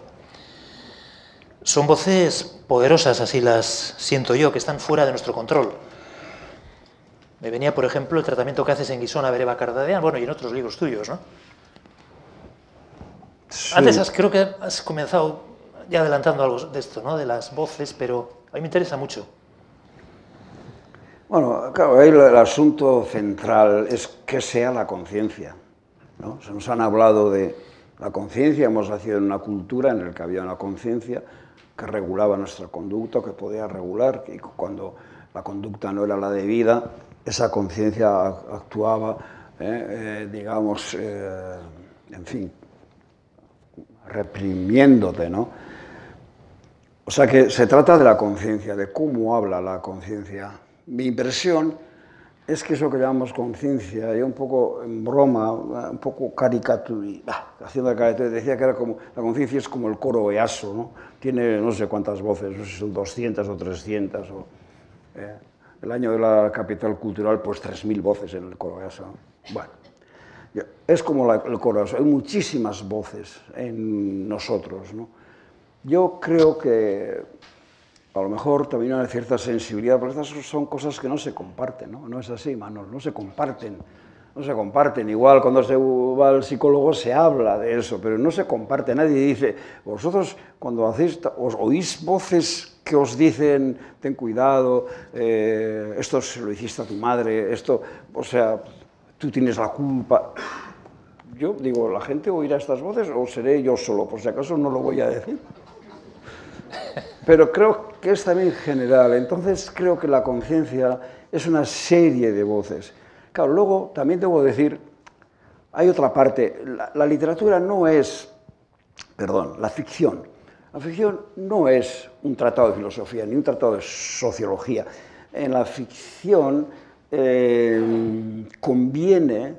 S4: Son voces poderosas, así las siento yo, que están fuera de nuestro control. Me venía, por ejemplo, el tratamiento que haces en Guisona Bereba Cardadean, bueno, y en otros libros tuyos, ¿no? Antes has- creo que has comenzado ya adelantando algo de esto, ¿no? De las voces, pero a mí me interesa mucho.
S2: Bueno, claro, ahí el asunto central es que sea la conciencia. ¿no? Se nos han hablado de la conciencia, hemos nacido en una cultura en la que había una conciencia que regulaba nuestra conducta, que podía regular, y cuando la conducta no era la debida, esa conciencia ac- actuaba, eh, eh, digamos, eh, en fin, reprimiéndote, ¿no? O sea que se trata de la conciencia, de cómo habla la conciencia. Mi impresión es que eso que llamamos conciencia, yo un poco en broma, un poco caricatura, haciendo la caricatura, decía que era como, la conciencia es como el coro EASO, ¿no? Tiene no sé cuántas voces, no sé si son 200 o 300, o, eh, el año de la capital cultural, pues 3.000 voces en el coro EASO. Bueno, es como el coro EASO, hay muchísimas voces en nosotros, ¿no? Yo creo que a lo mejor también una cierta sensibilidad, porque estas son cosas que no se comparten, ¿no? No es así, Manuel, no se comparten. No se comparten. Igual cuando se va al psicólogo se habla de eso, pero no se comparte. Nadie dice, vosotros cuando hacéis, os oís voces que os dicen, ten cuidado, eh, esto se lo hiciste a tu madre, esto, o sea, tú tienes la culpa. Yo digo, ¿la gente oirá estas voces o seré yo solo? Por si acaso no lo voy a decir. Pero creo que es también general. Entonces creo que la conciencia es una serie de voces. Claro, luego también debo decir, hay otra parte. La, literatura no es, perdón, la ficción. La ficción no es un tratado de filosofía ni un tratado de sociología. En la ficción eh, conviene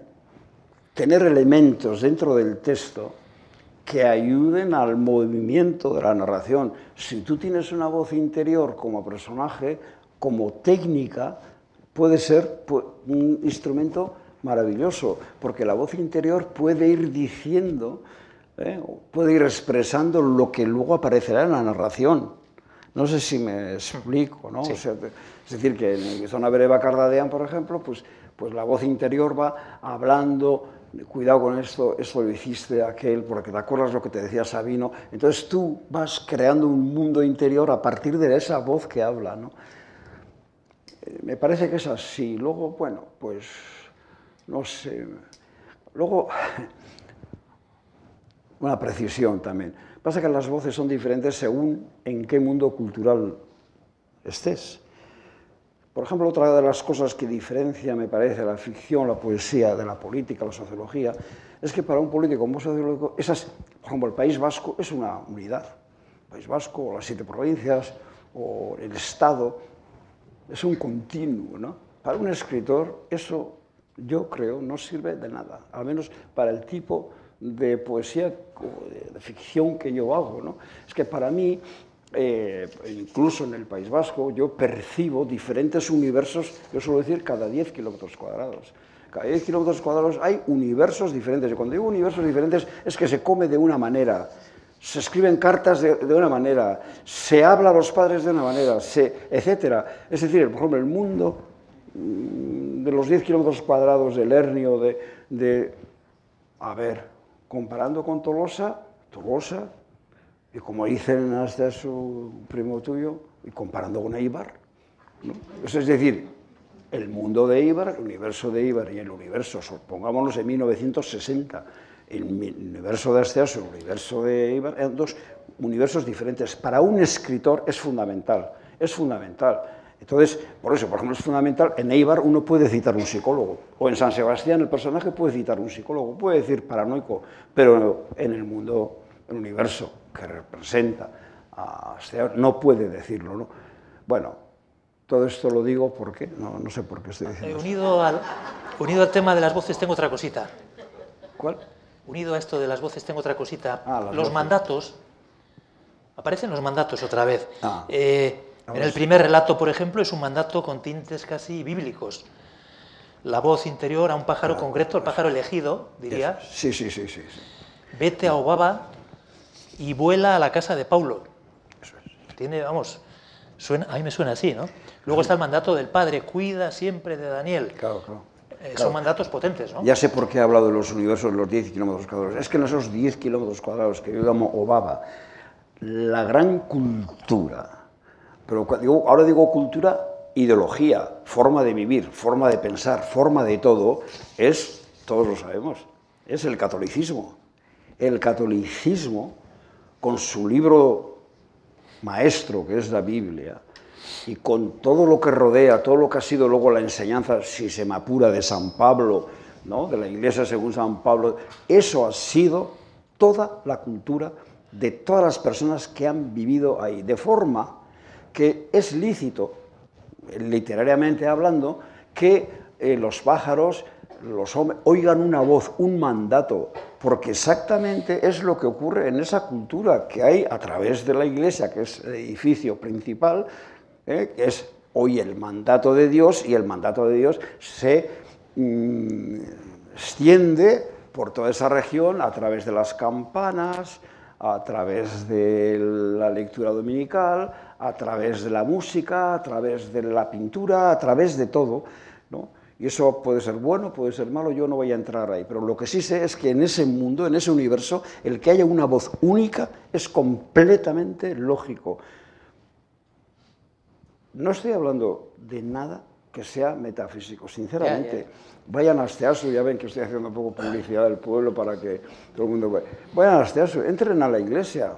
S2: tener elementos dentro del texto que ayuden al movimiento de la narración. Si tú tienes una voz interior como personaje, como técnica, puede ser pu- un instrumento maravilloso, porque la voz interior puede ir diciendo, ¿eh? puede ir expresando lo que luego aparecerá en la narración. No sé si me explico, ¿no? O sea, es decir, que en Zona Bereba Cardadean, por ejemplo, pues, pues la voz interior va hablando, cuidado con esto, esto lo hiciste aquel, porque te acuerdas lo que te decía Sabino. Entonces tú vas creando un mundo interior a partir de esa voz que habla, ¿no? Eh, Me parece que es así. Luego, bueno, pues, no sé. Luego, una precisión también. Pasa que las voces son diferentes según en qué mundo cultural estés. Por ejemplo, otra de las cosas que diferencia, me parece, la ficción, la poesía de la política, la sociología, es que para un político un sociólogo, esas, por ejemplo, el País Vasco es una unidad. El País Vasco, o las siete provincias, o el Estado, es un continuo, ¿no? Para un escritor eso, yo creo, no sirve de nada, al menos para el tipo de poesía o de, de ficción que yo hago, ¿no? Es que para mí, eh, incluso en el País Vasco, yo percibo diferentes universos, yo suelo decir cada 10 kilómetros cuadrados. Cada 10 kilómetros cuadrados hay universos diferentes. Y cuando digo universos diferentes es que se come de una manera, se escriben cartas de, una manera, se habla a los padres de una manera, se, etcétera. Es decir, por ejemplo, el mundo mm, de los 10 kilómetros cuadrados del Hernio, de, de, a ver, comparando con Tolosa, Tolosa, y como dicen hasta su primo tuyo, y comparando con Eibar. Eso es decir, el mundo de Eibar, el universo de Eibar y el universo, pongámonos en 1960, el universo de Asteas, el universo de Eibar, eran dos universos diferentes. Para un escritor es fundamental, es fundamental. Entonces, por eso, por ejemplo, es fundamental, en Eibar uno puede citar un psicólogo, o en San Sebastián el personaje puede citar un psicólogo, puede decir paranoico, pero en el mundo, el universo que representa a no puede decirlo. ¿no? Bueno, todo esto lo digo porque, no, no sé por qué estoy
S4: Eh,
S2: diciendo esto.
S4: unido, al, unido al tema de las voces, tengo otra cosita.
S2: ¿Cuál?
S4: Unido a esto de las voces, tengo otra cosita.
S2: Ah,
S4: los
S2: voces.
S4: mandatos. Aparecen los mandatos otra vez.
S2: Ah.
S4: Eh, en el primer relato, por ejemplo, es un mandato con tintes casi bíblicos. La voz interior a un pájaro concreto, el pájaro elegido, diría,
S2: Sí, sí, sí, sí. sí.
S4: vete a Obaba y vuela a la casa de Paulo. Tiene, vamos, suena, a mí me suena así, ¿no? Luego está el mandato del padre, cuida siempre de Daniel.
S2: Claro, claro.
S4: Eh, Son mandatos potentes, ¿no?
S2: Ya sé por qué he hablado de los universos los 10 kilómetros cuadrados. Es que en esos 10 kilómetros cuadrados que yo llamo Obaba, la gran cultura, pero digo- ahora digo cultura, ideología, forma de vivir, forma de pensar, forma de todo, es, todos lo sabemos, es el catolicismo. El catolicismo, con su libro maestro, que es la Biblia, y con todo lo que rodea, todo lo que ha sido luego la enseñanza, si se me apura, de San Pablo, ¿no? de la iglesia según San Pablo, eso ha sido toda la cultura de todas las personas que han vivido ahí, de forma que es lícito, literariamente hablando, que eh, los pájaros, los hombres, oigan una voz, un mandato, porque exactamente es lo que ocurre en esa cultura que hay a través de la iglesia, que es el edificio principal, ¿eh? que es hoy el mandato de Dios, y el mandato de Dios se mm, extiende por toda esa región a través de las campanas, a través de la lectura dominical, a través de la música, a través de la pintura, a través de todo. ¿no? Y eso puede ser bueno, puede ser malo, yo no voy a entrar ahí. Pero lo que sí sé es que en ese mundo, en ese universo, el que haya una voz única es completamente lógico. No estoy hablando de nada que sea metafísico, sinceramente.
S4: Ya, ya.
S2: Vayan a Asteasu, ya ven que estoy haciendo un poco publicidad del pueblo para que todo el mundo vaya. Vayan a Asteasu, entren a la iglesia.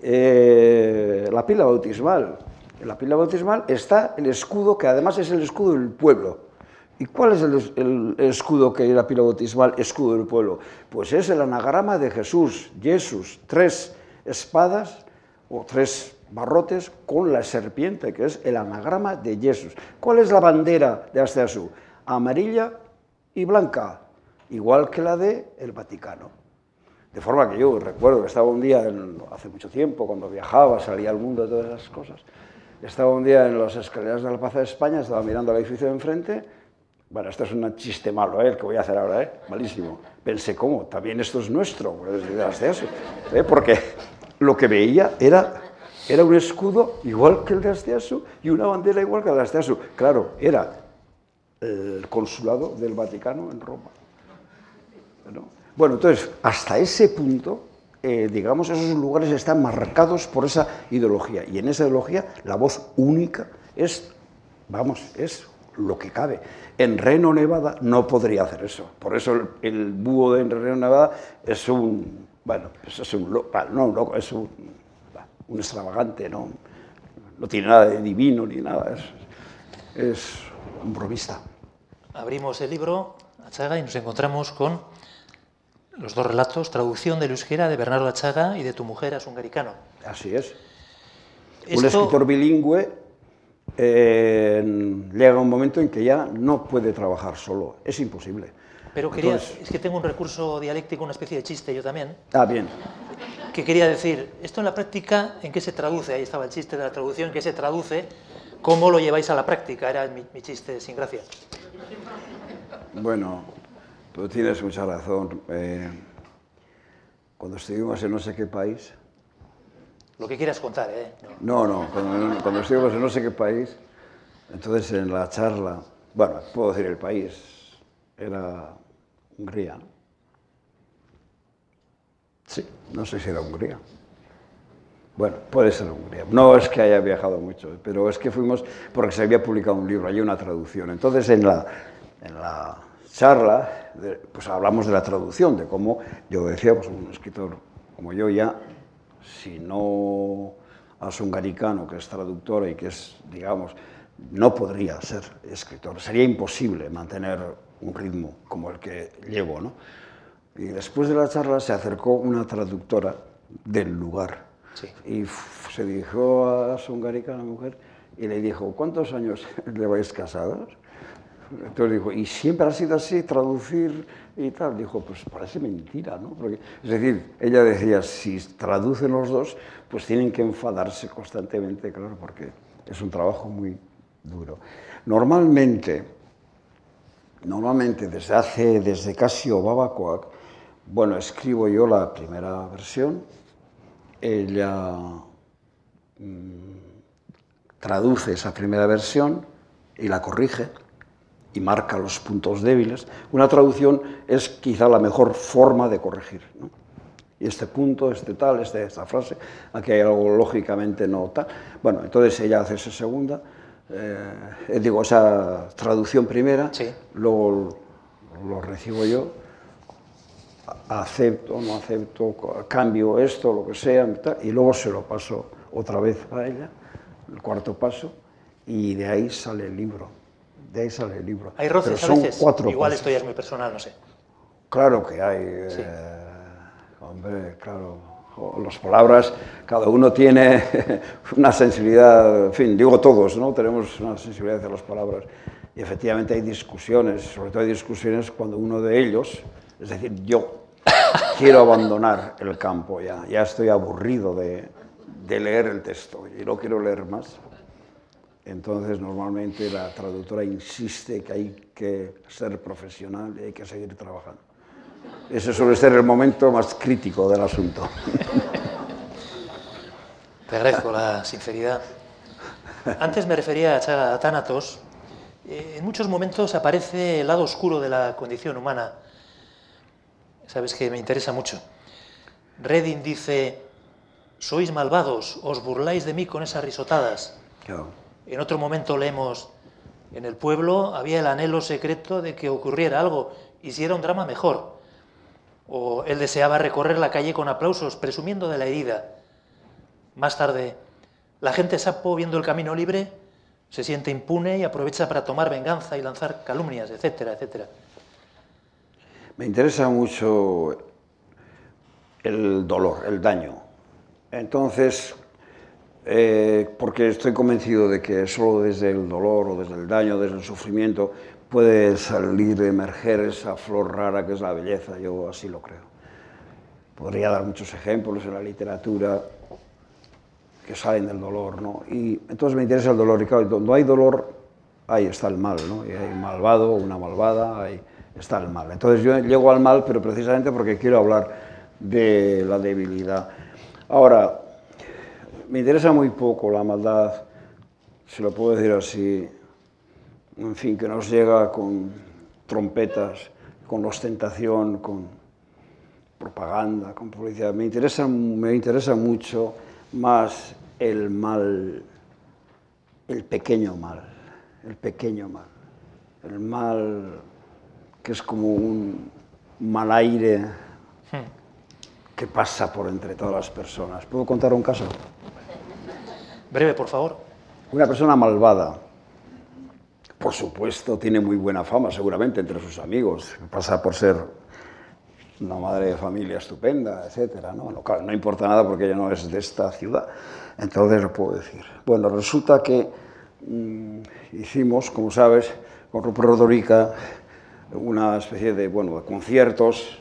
S2: Eh, la pila bautismal. En la pila bautismal está el escudo, que además es el escudo del pueblo. ¿Y cuál es el, es- el escudo que la pila escudo del pueblo? Pues es el anagrama de Jesús, Jesús, tres espadas o tres barrotes con la serpiente, que es el anagrama de Jesús. ¿Cuál es la bandera de Asteasú? Amarilla y blanca, igual que la de el Vaticano. De forma que yo recuerdo que estaba un día, hace mucho tiempo, cuando viajaba, salía al mundo de todas esas cosas, estaba un día en las escaleras de la Plaza de España, estaba mirando el edificio de enfrente, bueno, esto es un chiste malo, ¿eh? el que voy a hacer ahora, ¿eh? malísimo. Pensé, ¿cómo? También esto es nuestro, pues, Asteasu, ¿eh? porque lo que veía era, era un escudo igual que el de Asteasu y una bandera igual que la de Asteasu. Claro, era el consulado del Vaticano en Roma. ¿no? Bueno, entonces, hasta ese punto, eh, digamos, esos lugares están marcados por esa ideología. Y en esa ideología, la voz única es, vamos, es lo que cabe. En Reno, Nevada, no podría hacer eso. Por eso el, el búho de Reno, Nevada es un, bueno, es, es un, no un loco, es un, un extravagante, ¿no? No tiene nada de divino ni nada, es, es un bromista.
S4: Abrimos el libro, Achaga, y nos encontramos con los dos relatos, traducción del euskera de Bernardo Achaga y de Tu mujer a hungaricano.
S2: Así es. Un escritor bilingüe eh, llega un momento en que ya no puede trabajar solo, es imposible.
S4: Pero quería,
S2: Entonces-
S4: es que tengo un recurso dialéctico, una especie de chiste yo también,
S2: Ah, bien.
S4: que quería decir, esto en la práctica, ¿en qué se traduce? Ahí estaba el chiste de la traducción, ¿en qué se traduce? ¿Cómo lo lleváis a la práctica? Era mi, mi chiste sin gracia.
S2: Bueno, tú tienes mucha razón. Eh, cuando estuvimos en no sé qué país,
S4: Lo que quieras contar, ¿eh? No.
S2: no, cuando, cuando estuvimos en no sé qué país, entonces en la charla, bueno, puedo decir el país, era Hungría. Sí, no sé si era Hungría. Bueno, puede ser Hungría. No es que haya viajado mucho, pero es que fuimos porque se había publicado un libro, hay una traducción. Entonces en la, en la charla, pues hablamos de la traducción, de cómo yo decía, pues un escritor como yo ya, si no asungaricano, que es traductor y que es, digamos, no podría ser escritor. Sería imposible mantener un ritmo como el que llevo, ¿no? Y después de la charla se acercó una traductora del lugar.
S4: Sí.
S2: Y se dirigió a Sungarica, la mujer, y le dijo, ¿cuántos años lleváis casados? Entonces dijo, ¿y siempre ha sido así, traducir y tal? Dijo, pues parece mentira, ¿no? Es decir, ella decía, si traducen los dos, pues tienen que enfadarse constantemente, claro, porque es un trabajo muy duro. Normalmente, normalmente desde hace, desde casi Obabacoac, bueno, escribo yo la primera versión, ella traduce esa primera versión y la corrige y marca los puntos débiles. Una traducción es quizá la mejor forma de corregir. ¿no? Y este punto, este tal, este, esta frase, aquí hay algo lógicamente no tal. Bueno, entonces ella hace esa segunda, eh, digo, esa traducción primera,
S4: Sí.
S2: luego lo recibo yo, acepto, no acepto, cambio esto, lo que sea, y luego se lo paso otra vez a ella, el cuarto paso, y de ahí sale el libro. De ahí sale el libro.
S4: Hay roces
S2: Pero
S4: a
S2: son
S4: veces.
S2: cuatro
S4: Igual
S2: pasos.
S4: esto ya es muy personal, no sé.
S2: Claro que hay,
S4: Sí.
S2: eh, hombre, claro. Las palabras, cada uno tiene una sensibilidad, en fin, digo todos, ¿no? Tenemos una sensibilidad hacia las palabras. Y efectivamente hay discusiones, sobre todo hay discusiones cuando uno de ellos, es decir, yo, quiero abandonar el campo ya, ya estoy aburrido de, de leer el texto y no quiero leer más. Entonces, normalmente la traductora insiste que hay que ser profesional y hay que seguir trabajando. Ese suele ser el momento más crítico del asunto.
S4: Te agradezco la sinceridad. Antes me refería a Tánatos. Eh, En muchos momentos aparece el lado oscuro de la condición humana. Sabes que me interesa mucho. Redding dice, sois malvados, os burláis de mí con esas risotadas.
S2: Claro.
S4: En otro momento leemos, en el pueblo había el anhelo secreto de que ocurriera algo, y si era un drama mejor. O él deseaba recorrer la calle con aplausos, presumiendo de la herida. Más tarde, la gente sapo, viendo el camino libre, se siente impune y aprovecha para tomar venganza y lanzar calumnias, etcétera, etcétera.
S2: Me interesa mucho el dolor, el daño. Entonces, eh, porque estoy convencido de que solo desde el dolor o desde el daño, desde el sufrimiento, puede salir, emerger esa flor rara que es la belleza. Yo así lo creo. Podría dar muchos ejemplos en la literatura que salen del dolor, ¿no? Y entonces me interesa el dolor. Y claro, donde hay dolor, ahí está el mal, ¿no? Y hay un malvado, una malvada, ahí está el mal. Entonces yo llego al mal, pero precisamente porque quiero hablar de la debilidad. Ahora, me interesa muy poco la maldad, si lo puedo decir así, en fin, que nos llega con trompetas, con ostentación, con propaganda, con publicidad. Me interesa, me interesa mucho más el mal, el pequeño mal, el pequeño mal, el mal que es como un mal aire que pasa por entre todas las personas. ¿Puedo contar un caso?
S4: Breve, por favor.
S2: Una persona malvada, por supuesto, tiene muy buena fama, seguramente, entre sus amigos. Pasa por ser una madre de familia estupenda, etcétera. ¿no? No, claro, no importa nada porque ella no es de esta ciudad. Entonces lo puedo decir. Bueno, resulta que mm, hicimos, como sabes, con Rupert Rodorica una especie de, bueno, de conciertos,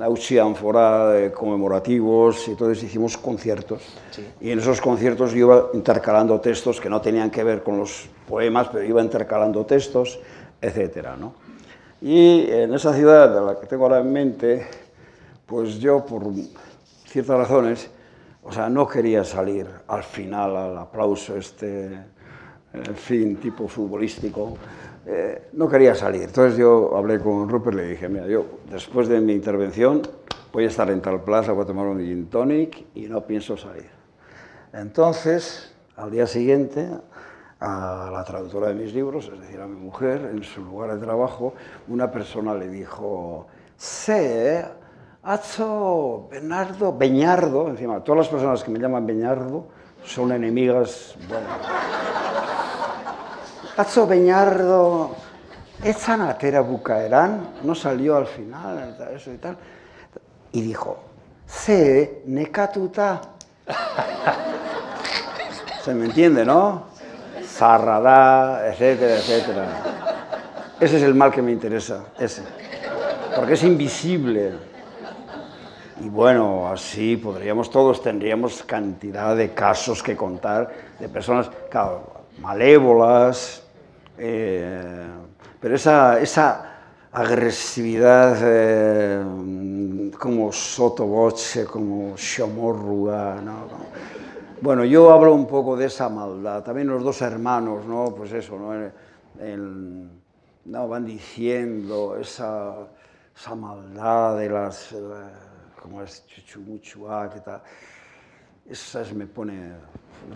S2: Auchi Anfora, conmemorativos, y entonces hicimos conciertos.
S4: Sí.
S2: Y en esos conciertos yo iba intercalando textos que no tenían que ver con los poemas, pero iba intercalando textos, etcétera, ¿no? Y en esa ciudad de la que tengo ahora en mente, pues yo por ciertas razones, o sea, no quería salir al final al aplauso este, en fin, tipo futbolístico, eh, no quería salir. Entonces yo hablé con Rupert y le dije, mira, yo después de mi intervención voy a estar en tal plaza, voy a tomar un gin tonic y no pienso salir. Entonces, al día siguiente, a la traductora de mis libros, es decir, a mi mujer, en su lugar de trabajo, una persona le dijo, sé, Atzo Bernardo, Beñardo, encima, todas las personas que me llaman Beñardo son enemigas. Atzo Beñardo, etzan atera bucaerán, no salió al final, eso y tal. Y dijo, ze nekatuta. Se me entiende, ¿no? Zarrada, etcétera, etcétera. Ese es el mal que me interesa, ese. Porque es invisible. Y bueno, así podríamos todos, tendríamos cantidad de casos que contar de personas, claro, malévolas, eh, pero esa, esa agresividad eh, como sotoboche, como chamorrua, ¿no? Bueno, yo hablo un poco de esa maldad. También los dos hermanos, ¿no? Pues eso, ¿no? El, no van diciendo esa, esa maldad de las... como es chuchumuchua, que tal. Eso me pone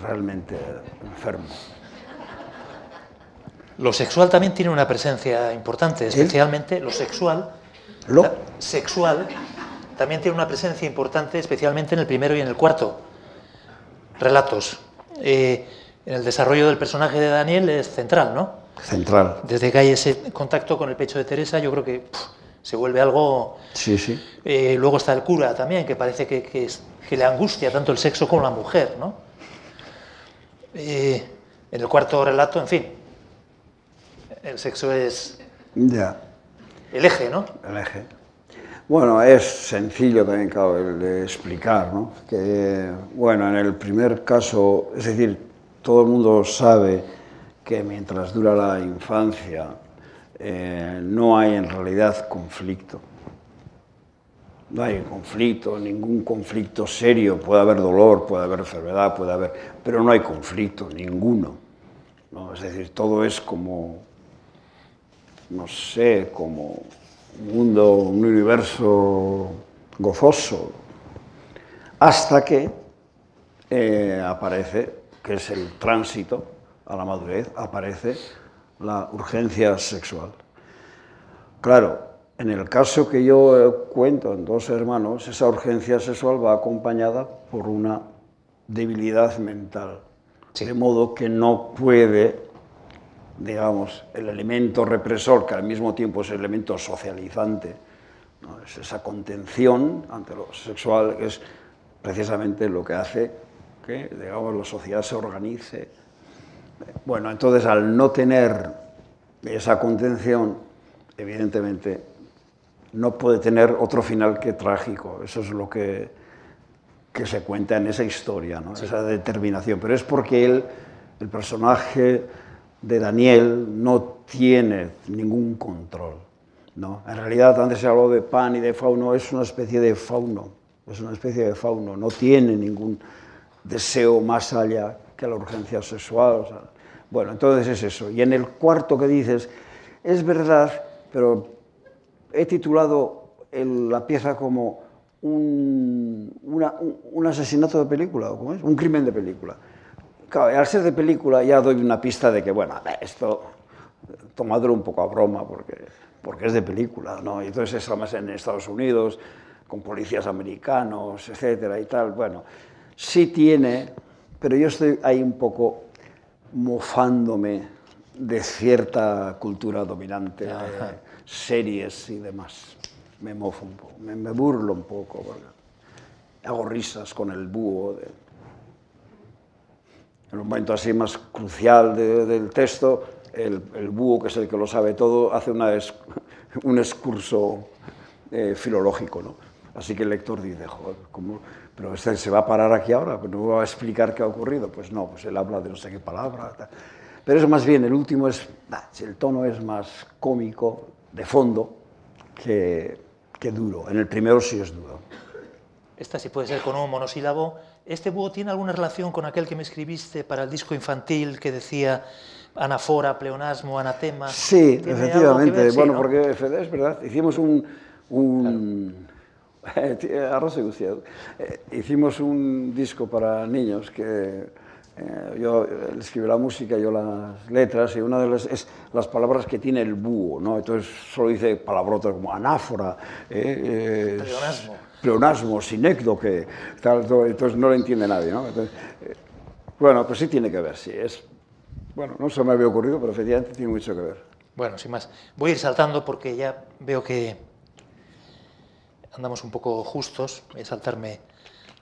S2: realmente enfermo.
S4: Lo sexual también tiene una presencia importante, especialmente lo sexual.
S2: Lo
S4: sexual también tiene una presencia importante, especialmente en el primero y en el cuarto relatos. Eh, en el desarrollo del personaje de Daniel es central, ¿no?
S2: Central.
S4: Desde que hay ese contacto con el pecho de Teresa, yo creo que se vuelve algo.
S2: Sí, sí.
S4: Eh, luego está el cura también, que parece que, que, le angustia tanto el sexo como la mujer, ¿no? Eh, en el cuarto relato, en fin, el sexo es
S2: ya.
S4: el eje, ¿no?
S2: El eje. Bueno, es sencillo también, claro, de explicar, ¿no? Que, bueno, en el primer caso, es decir, todo el mundo sabe que mientras dura la infancia eh, no hay en realidad conflicto. No hay conflicto, ningún conflicto serio. Puede haber dolor, puede haber enfermedad, puede haber, pero no hay conflicto, ninguno. ¿no? Es decir, todo es como no sé, como un mundo, un universo gozoso, hasta que eh, aparece, que es el tránsito a la madurez, aparece la urgencia sexual. Claro, en el caso que yo cuento en dos hermanos, esa urgencia sexual va acompañada por una debilidad mental, de modo que no puede digamos, el elemento represor, que al mismo tiempo es el elemento socializante, es esa contención ante lo sexual, que es precisamente lo que hace que, digamos, la sociedad se organice. Bueno, entonces al no tener esa contención, evidentemente no puede tener otro final que trágico. Eso es lo que, que se cuenta en esa historia, ¿no? esa determinación. Pero es porque él, el personaje de Daniel no tiene ningún control. ¿no? En realidad, antes se habló de pan y de fauno, es una especie de fauno, es una especie de fauno, no tiene ningún deseo más allá que la urgencia sexual. bueno, entonces es eso. Y en el cuarto que dices, es verdad, pero he titulado la pieza como un, asesinato de película, ¿cómo es? Un crimen de película. Claro, al ser de película ya doy una pista de que, bueno, esto tomadlo un poco a broma porque, porque es de película, ¿no? Y entonces es además en Estados Unidos, con policías americanos, etcétera y tal. Bueno, sí tiene, pero yo estoy ahí un poco mofándome de cierta cultura dominante, de series y demás. Me mofo un poco, me, me burlo un poco, hago risas con el búho. De, en un momento así más crucial del texto, el, búho, que es el que lo sabe todo, hace una un excurso eh, filológico. ¿no? Así que el lector dice, joder, ¿cómo? pero este se va a parar aquí ahora, pero no va a explicar qué ha ocurrido. Pues no, pues él habla de no sé qué palabra. Pero eso más bien, el último es, el tono es más cómico, de fondo, que, que duro. En el primero sí es duro.
S4: Esta sí puede ser con un monosílabo ¿Este búho tiene alguna relación con aquel que me escribiste para el disco infantil que decía anafora, pleonasmo, anatema?
S2: Sí, efectivamente. bueno, porque es verdad, hicimos un... un Arroz y eh, hicimos un disco para niños que eh, yo él escribe la música, yo las letras, y una de las es las palabras que tiene el búho, ¿no? Entonces solo dice palabrotas como anáfora,
S4: eh, pleonasmo
S2: pleonasmo, sinécdoque, tal, entonces no lo entiende nadie. ¿no? Eh, bueno, pues sí tiene que ver, sí. Es, bueno, no se me había ocurrido, pero efectivamente tiene mucho que ver.
S4: Bueno, sin más. Voy a ir saltando porque ya veo que andamos un poco justos, voy a saltarme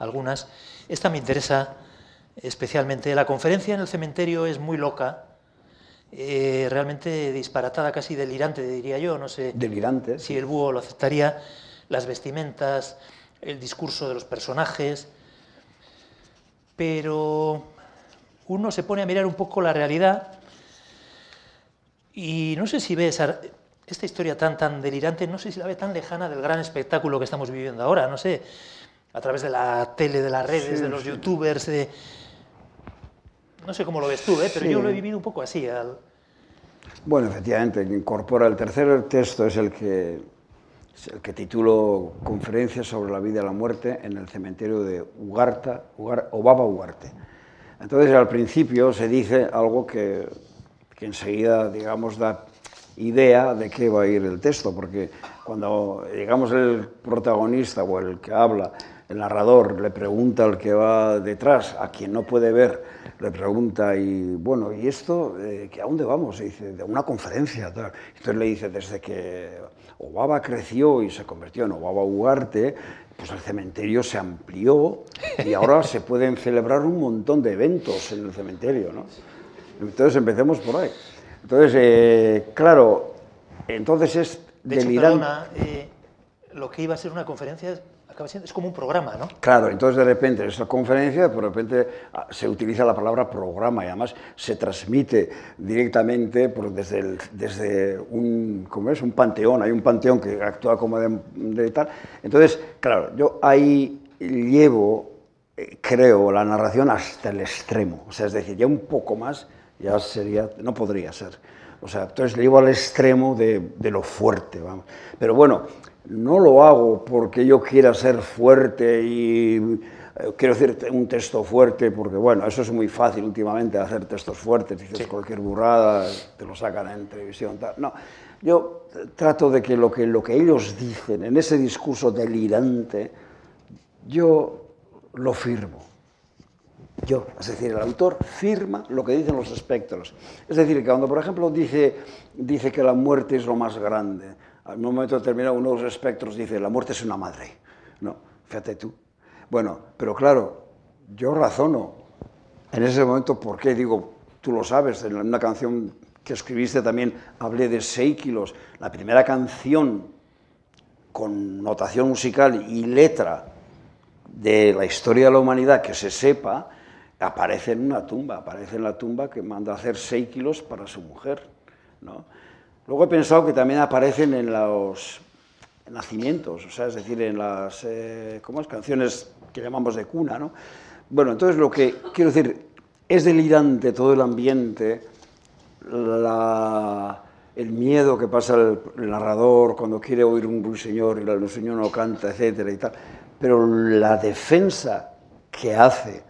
S4: algunas. Esta me interesa especialmente. La conferencia en el cementerio es muy loca, eh, realmente disparatada, casi delirante, diría yo. No sé
S2: Delirante.
S4: si el búho lo aceptaría. Las vestimentas, el discurso de los personajes. Pero uno se pone a mirar un poco la realidad y no sé si ve esa, esta historia tan, tan delirante, no sé si la ve tan lejana del gran espectáculo que estamos viviendo ahora, no sé, a través de la tele, de las redes,
S2: Sí,
S4: de los
S2: sí.
S4: youtubers, de... No sé cómo lo ves tú, ¿eh? pero
S2: Sí.
S4: yo lo he vivido un poco así. al-
S2: Bueno, efectivamente, que incorpora el tercer texto, es el que, el que titulo Conferencia sobre la vida y la muerte en el cementerio de Ugarta, Ugar, Obaba Ugarte. Entonces, al principio se dice algo que, que enseguida, digamos, da idea de qué va a ir el texto, porque cuando, digamos, el protagonista o el que habla, el narrador, le pregunta al que va detrás, a quien no puede ver, le pregunta, y bueno, ¿y esto eh, a dónde vamos? Y dice, de una conferencia. Tal. Entonces le dice, desde que Obaba creció y se convirtió en Obaba Ugarte, pues el cementerio se amplió y ahora se pueden celebrar un montón de eventos en el cementerio, ¿no? Entonces empecemos por ahí. Entonces, eh, claro, entonces es
S4: De hecho, perdona, eh, lo que iba a ser una conferencia acaba siendo, es como un programa, ¿no?
S2: Claro, entonces de repente esa conferencia, de repente ah, se utiliza la palabra programa y además se transmite directamente por desde, desde un, ¿cómo es? un panteón, hay un panteón que actúa como de, de tal. Entonces, claro, yo ahí llevo, eh, creo, la narración hasta el extremo, o sea, es decir, ya un poco más ya sería, no podría ser. O sea, entonces le llevo al extremo de, de lo fuerte, vamos. Pero bueno, no lo hago porque yo quiera ser fuerte y eh, quiero decir un texto fuerte, porque bueno, eso es muy fácil últimamente hacer textos fuertes, dices cualquier burrada, te lo sacan en televisión, tal. No, yo trato de que lo que, lo que ellos dicen en ese discurso delirante, yo lo firmo. Yo, es decir, el autor firma lo que dicen los espectros. Es decir, que cuando, por ejemplo, dice, dice que la muerte es lo más grande, al momento determinado uno de los espectros dice, la muerte es una madre. No, fíjate tú. Bueno, pero claro, yo razono en ese momento, ¿por qué? Digo, tú lo sabes, en una canción que escribiste también hablé de Seikilos, la primera canción con notación musical y letra de la historia de la humanidad que se sepa, aparece en una tumba, aparece en la tumba que manda hacer seis kilos para su mujer. ¿no? Luego he pensado que también aparecen en los nacimientos, o sea, es decir, en las eh, ¿cómo es? canciones que llamamos de cuna. ¿no? Bueno, entonces lo que quiero decir, es delirante todo el ambiente, el miedo que pasa el, narrador cuando quiere oír un ruiseñor y el ruiseñor no canta, etcétera y tal. Pero la defensa que hace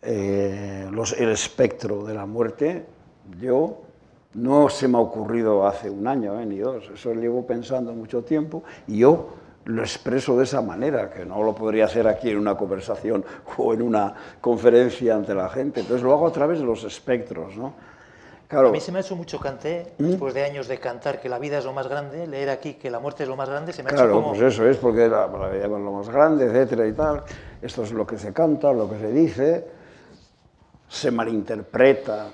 S2: eh, el espectro de la muerte, yo no se me ha ocurrido hace un año eh, ni dos, eso llevo pensando mucho tiempo y yo lo expreso de esa manera, que no lo podría hacer aquí en una conversación o en una conferencia ante la gente. Entonces lo hago a través de los espectros, ¿no? Claro,
S4: A mí se me ha hecho mucho cante,
S2: ¿Mm?
S4: después de años de cantar que la vida es lo más grande, leer aquí que la muerte es lo más grande, se me ha
S2: Claro,
S4: hecho como...
S2: pues eso es, porque la, la vida es lo más grande, etcétera y tal. Esto es lo que se canta, lo que se dice, se malinterpreta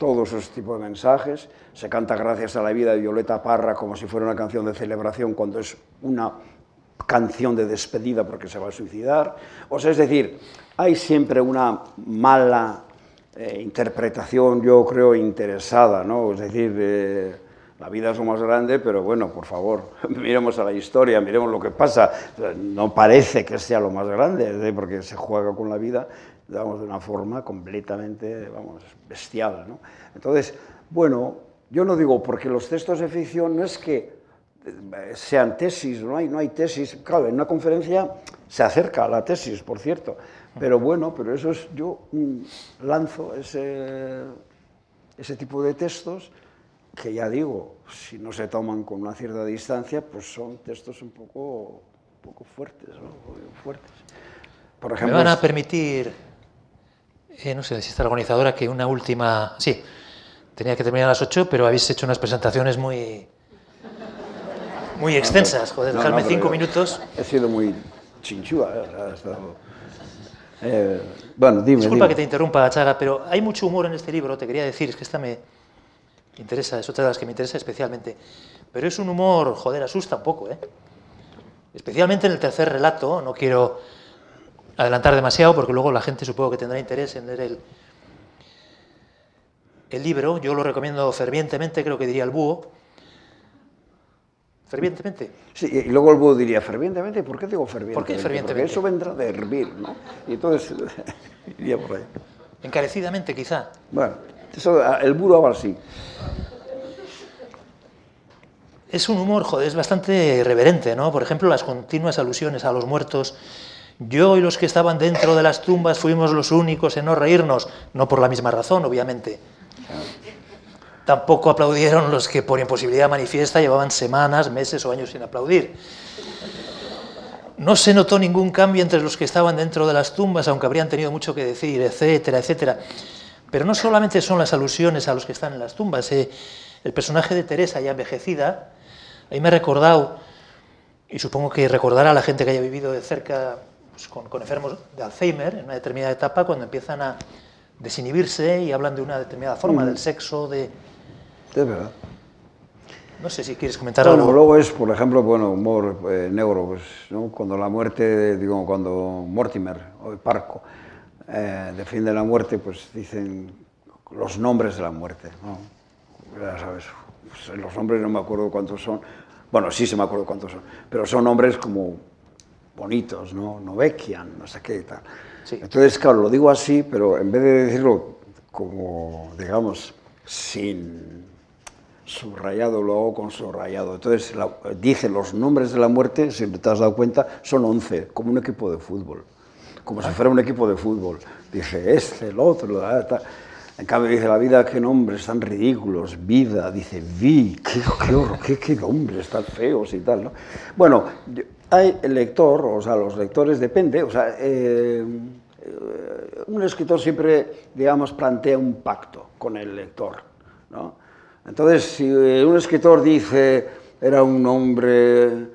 S2: todos esos tipos de mensajes. Se canta gracias a la vida de Violeta Parra como si fuera una canción de celebración cuando es una canción de despedida porque se va a suicidar. O sea, es decir, hay siempre una mala eh, interpretación, yo creo, interesada, ¿no? Es decir, eh, la vida es lo más grande, pero bueno, por favor, miremos a la historia, miremos lo que pasa. No parece que sea lo más grande, ¿eh? porque se juega con la vida, digamos, de una forma completamente, vamos, bestial, ¿no? Entonces, bueno, yo no digo, porque los textos de ficción no es que eh, sean tesis, no hay, no hay tesis. Claro, en una conferencia se acerca a la tesis, por cierto, pero bueno, pero eso es, yo mm, lanzo ese, ese tipo de textos que ya digo, si no se toman con una cierta distancia, pues son textos un poco, un poco fuertes, ¿no? Fuertes. Por
S4: Me van a permitir, eh, no sé si está la organizadora, que una última... Sí, tenía que terminar a las 8, pero habéis hecho unas presentaciones muy... muy extensas. Joder,
S2: No,
S4: dejarme
S2: no,
S4: cinco minutos.
S2: He sido muy chinchúa. ¿eh? Eh, bueno, dime.
S4: Disculpa
S2: dime.
S4: que te interrumpa, Chaga, pero hay mucho humor en este libro, te quería decir, es que esta me interesa, es otra de las que me interesa especialmente. Pero es un humor, joder, asusta un poco, ¿eh? Especialmente en el tercer relato, no quiero adelantar demasiado porque luego la gente supongo que tendrá interés en leer el, el libro. Yo lo recomiendo fervientemente, creo que diría el búho. Fervientemente.
S2: Sí, y luego el búho diría fervientemente. ¿Por qué digo fervientemente?
S4: ¿Por qué fervientemente?
S2: Porque eso vendrá de hervir, ¿no? Y entonces iría por ahí.
S4: Encarecidamente, quizá.
S2: Bueno, eso, el búho va así.
S4: Es un humor, joder, es bastante irreverente, ¿no? Por ejemplo, las continuas alusiones a los muertos. Yo y los que estaban dentro de las tumbas fuimos los únicos en no reírnos, no por la misma razón, obviamente. Tampoco aplaudieron los que por imposibilidad manifiesta llevaban semanas, meses o años sin aplaudir. No se notó ningún cambio entre los que estaban dentro de las tumbas, aunque habrían tenido mucho que decir, etcétera, etcétera. Pero no solamente son las alusiones a los que están en las tumbas. eh, el personaje de Teresa, ya envejecida, ahí me he recordado, y supongo que recordará a la gente que haya vivido de cerca pues, con, con enfermos de Alzheimer en una determinada etapa, cuando empiezan a desinhibirse y hablan de una determinada forma, del sexo, de...
S2: Es verdad.
S4: No sé si quieres comentar
S2: Bueno,
S4: algo.
S2: luego es, por ejemplo, bueno, humor eh, negro, pues, ¿no? Cuando la muerte, digo, cuando Mortimer o Parco eh, defiende la muerte, pues dicen los nombres de la muerte, ¿no? Ya sabes, pues, los nombres no me acuerdo cuántos son, bueno, sí se me acuerdo cuántos son, pero son nombres como bonitos, ¿no? Novekian, no sé qué y tal.
S4: Sí.
S2: Entonces, claro, lo digo así, pero en vez de decirlo como, digamos, sin subrayado, lo hago con subrayado. Entonces, la- dice los nombres de la muerte, si te has dado cuenta, son 11, como un equipo de fútbol. Como si fuera un equipo de fútbol. Dice este, el otro, ah, tal. En cambio, dice la vida, qué nombres tan ridículos. Vida, dice vi, qué, qué, horror, qué, qué nombres tan feos y tal. ¿no? Bueno, yo- hay el lector, o sea, los lectores, depende, o sea, eh, eh, un escritor siempre, digamos, plantea un pacto con el lector, ¿no? Entonces, si eh, un escritor dice, era un hombre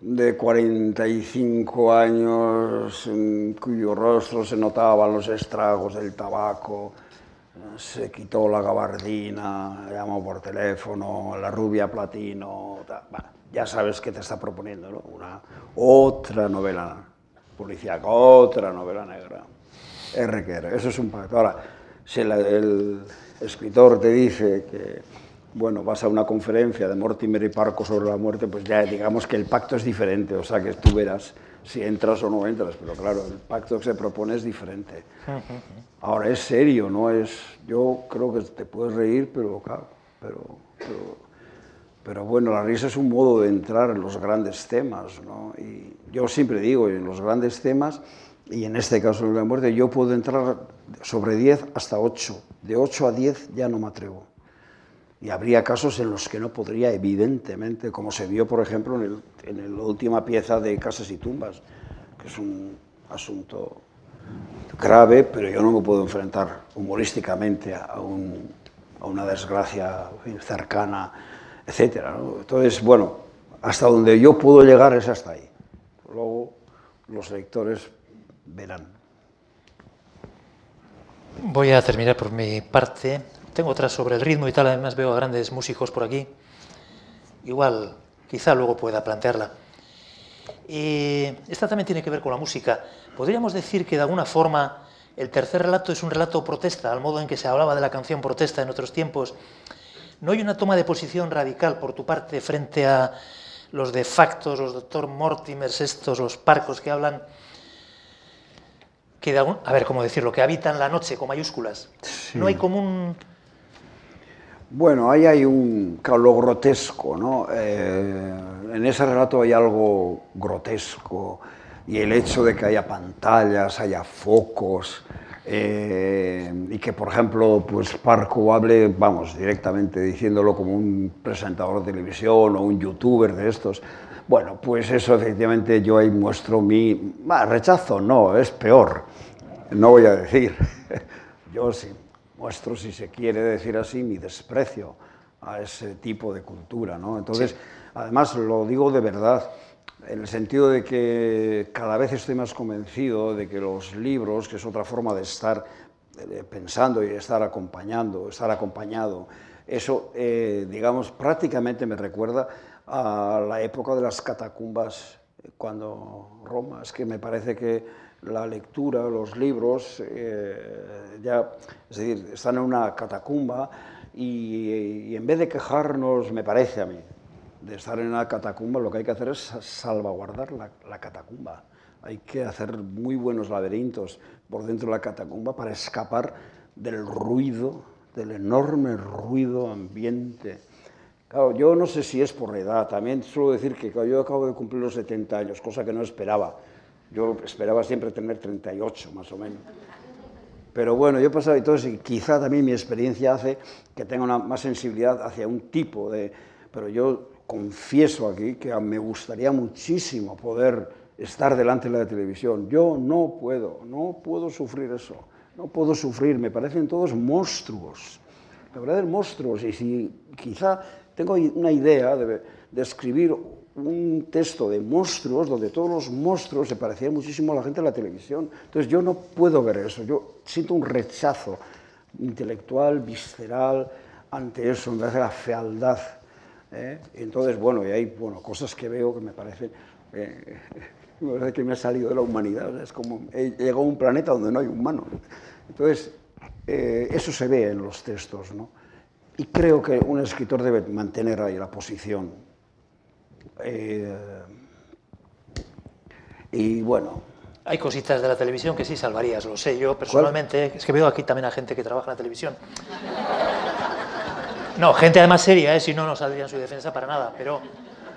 S2: de 45 años, en cuyo rostro se notaban los estragos del tabaco, se quitó la gabardina, llamó por teléfono, la rubia platino, ta- bueno, ya sabes qué te está proponiendo, ¿no? Una, otra novela policíaca, otra novela negra. R que R, eso es un pacto. Ahora, si el, el escritor te dice que, bueno, vas a una conferencia de Mortimer y Parco sobre la muerte, pues ya digamos que el pacto es diferente, o sea que tú verás si entras o no entras, pero claro, el pacto que se propone es diferente. Ahora, es serio, no es... Yo creo que te puedes reír, pero claro, pero, pero, pero bueno, la risa es un modo de entrar en los grandes temas, ¿no? Y yo siempre digo, en los grandes temas, y en este caso en la muerte, yo puedo entrar sobre 10 hasta 8. De 8 a 10 ya no me atrevo. Y habría casos en los que no podría, evidentemente, como se vio, por ejemplo, en, el- en la última pieza de Casas y Tumbas, que es un asunto grave, pero yo no me puedo enfrentar humorísticamente a, un- a una desgracia cercana, etcétera. ¿no? Entonces, bueno, hasta donde yo puedo llegar es hasta ahí. Luego los lectores verán.
S4: Voy a terminar por mi parte. Tengo otras sobre el ritmo y tal, además veo a grandes músicos por aquí. Igual, quizá luego pueda plantearla. Eh, esta también tiene que ver con la música. Podríamos decir que de alguna forma el tercer relato es un relato protesta, al modo en que se hablaba de la canción protesta en otros tiempos. No hay una toma de posición radical por tu parte frente a los de factos, los doctor Mortimers, estos, los parcos que hablan que de algún- a ver cómo decirlo, que habitan la noche con mayúsculas. No hay como un
S2: Bueno, ahí hay un, claro, lo grotesco, ¿no? Eh, en ese relato hay algo grotesco y el hecho de que haya pantallas, haya focos eh, y que, por ejemplo, pues Parco hable, vamos, directamente diciéndolo como un presentador de televisión o un youtuber de estos. Bueno, pues eso efectivamente yo ahí muestro mi bah, rechazo, no, es peor, no voy a decir. Yo sí muestro, si se quiere decir así, mi desprecio a ese tipo de cultura. ¿no? Entonces, además lo digo de verdad, en el sentido de que cada vez estoy más convencido de que los libros, que es otra forma de estar eh, pensando y estar acompañando, estar acompañado, eso, eh, digamos, prácticamente me recuerda a la época de las catacumbas cuando Roma, es que me parece que la lectura, los libros, eh, ya, es decir, están en una catacumba y, en vez de quejarnos, me parece a mí, de estar en una catacumba, lo que hay que hacer es salvaguardar la, la catacumba. Hay que hacer muy buenos laberintos por dentro de la catacumba para escapar del ruido, del enorme ruido ambiente Claro, yo no sé si es por la edad, también suelo decir que yo acabo de cumplir los 70 años, cosa que no esperaba. Yo esperaba siempre tener 38, más o menos. Pero bueno, yo he pasado, entonces quizá también mi experiencia hace que tenga una más sensibilidad hacia un tipo de... Pero yo confieso aquí que me gustaría muchísimo poder estar delante de la televisión. Yo no puedo, no puedo sufrir eso, no puedo sufrir, me parecen todos monstruos, me parecen monstruos y si quizá tengo una idea de, escribir un texto de monstruos donde todos los monstruos se parecían muchísimo a la gente de la televisión. Entonces yo no puedo ver eso, yo siento un rechazo intelectual, visceral ante eso, parece la fealdad. ¿Eh? Entonces, bueno, y hay bueno, cosas que veo que me parecen... Eh, me parece que me ha salido de la humanidad, es como he llegado a un planeta donde no hay humanos. Entonces, eh, eso se ve en los textos, ¿no? Y creo que un escritor debe mantener ahí la posición. Eh, y bueno.
S4: Hay cositas de la televisión que sí salvarías, lo sé yo personalmente. Es que veo aquí también a gente que trabaja en la televisión. No, gente además seria, ¿eh? si no, no saldría en su defensa para nada. Pero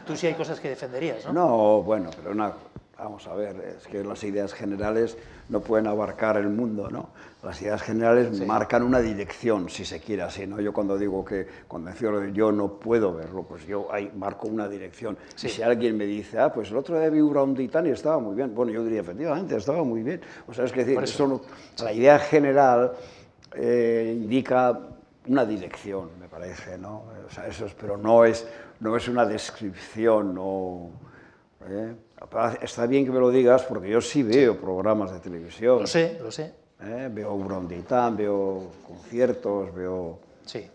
S4: tú sí hay cosas que defenderías, ¿no?
S2: No, bueno, pero una, Vamos a ver, es que las ideas generales no pueden abarcar el mundo, ¿no? Las ideas generales marcan una dirección, si se quiere así, ¿no? Yo cuando digo que, cuando decía de yo no puedo verlo, pues yo ahí marco una dirección. Si alguien me dice, ah, pues el otro día vi Titán y estaba muy bien, bueno, yo diría, efectivamente, estaba muy bien. O sea, es que decir, eso la idea general eh, indica una dirección, parece, ¿no? O sea, eso es, pero no es, no es una descripción, no... ¿eh? Está bien que me lo digas porque yo sí veo programas de televisión.
S4: Lo sé, lo sé.
S2: ¿Eh? Veo Bronditán, veo conciertos, veo...
S4: Sí.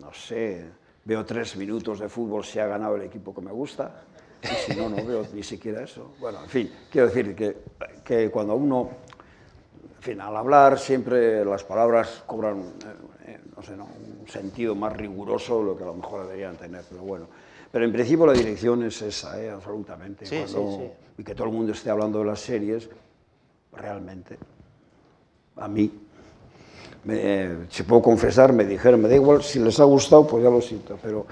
S2: No sé, veo tres minutos de fútbol si ha ganado el equipo que me gusta. Y si no, no veo ni siquiera eso. Bueno, en fin, quiero decir que, que cuando uno, en fin, al hablar siempre las palabras cobran, eh, no sé, ¿no? un sentido más riguroso de lo que a lo mejor deberían tener, pero bueno. Pero en principio la dirección es esa, ¿eh? absolutamente.
S4: Sí, sí, sí.
S2: Y que todo el mundo esté hablando de las series, realmente, a mí, me, si puedo confesar, me dijeron, me da igual, si les ha gustado, pues ya lo siento, pero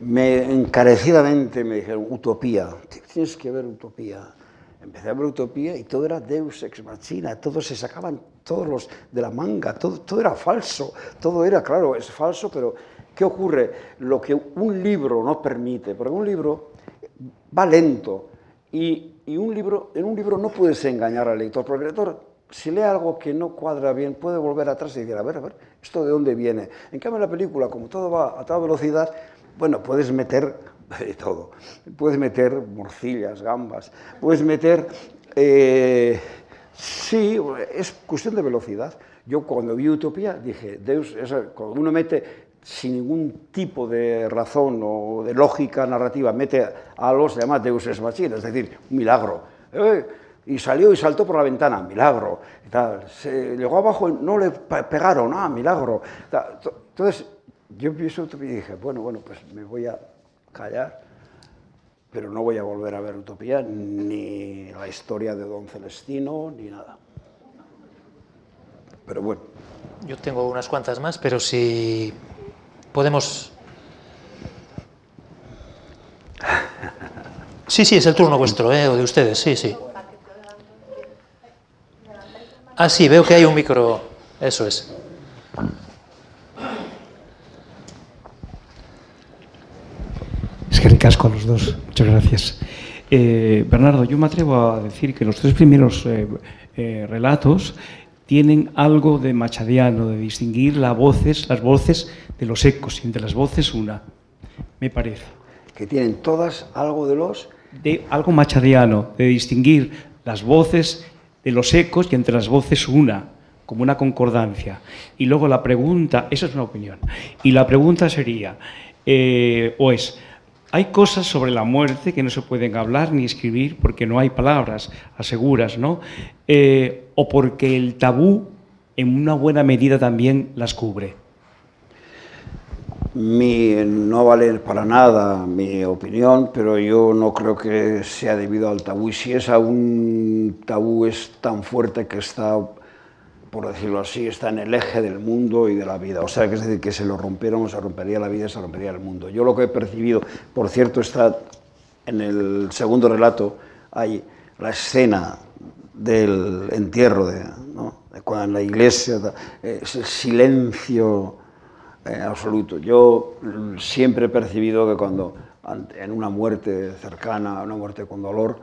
S2: me encarecidamente me dijeron, Utopía, tienes que ver Utopía. Empecé a ver Utopía y todo era Deus ex machina, todos se sacaban todos los de la manga, todo, todo era falso, todo era, claro, es falso, pero ¿Qué ocurre? Lo que un libro no permite, porque un libro va lento y, un libro, en un libro no puedes engañar al lector, porque el lector, si lee algo que no cuadra bien, puede volver atrás y decir, a ver, a ver, ¿esto de dónde viene? En cambio, en la película, como todo va a toda velocidad, bueno, puedes meter de todo. Puedes meter morcillas, gambas, puedes meter... Eh, sí, es cuestión de velocidad. Yo cuando vi Utopía dije, Deus, cuando uno mete sin ningún tipo de razón o de lógica narrativa, mete a los, se llama Deus es machina, es decir, un milagro. Eh, y salió y saltó por la ventana, milagro. Y. Se llegó abajo, no le pegaron, ah, milagro. Entonces, yo pienso y dije, bueno, bueno, pues me voy a callar, pero no voy a volver a ver Utopía, ni la historia de Don Celestino, ni nada. Pero bueno.
S4: Yo tengo unas cuantas más, pero si Podemos... Sí, sí, es el turno vuestro, ¿eh? o de ustedes, sí, sí. Ah, sí, veo que hay un micro. Eso es.
S5: Es que ricasco a los dos. Muchas gracias. Eh, Bernardo, yo me atrevo a decir que los tres primeros eh, eh, relatos tienen algo de machadiano, de distinguir las voces, las voces de los ecos, y entre las voces una, me parece.
S2: Que tienen todas algo de los...
S5: De algo machadiano, de distinguir las voces de los ecos y entre las voces una, como una concordancia. Y luego la pregunta, eso es una opinión, y la pregunta sería, o es, hay cosas sobre la muerte que no se pueden hablar ni escribir porque no hay palabras aseguras, ¿no? Eh, o porque el tabú en una buena medida también las cubre.
S2: No vale para nada mi opinión, pero yo no creo que sea debido al tabú. Y si es un tabú es tan fuerte que está por decirlo así, está en el eje del mundo y de la vida. O sea, que es decir, que se lo rompieron, se rompería la vida, se rompería el mundo. Yo lo que he percibido, por cierto, está en el segundo relato, hay la escena del entierro, de, cuando en la iglesia, es el silencio eh, absoluto. Yo siempre he percibido que cuando en una muerte cercana, una muerte con dolor,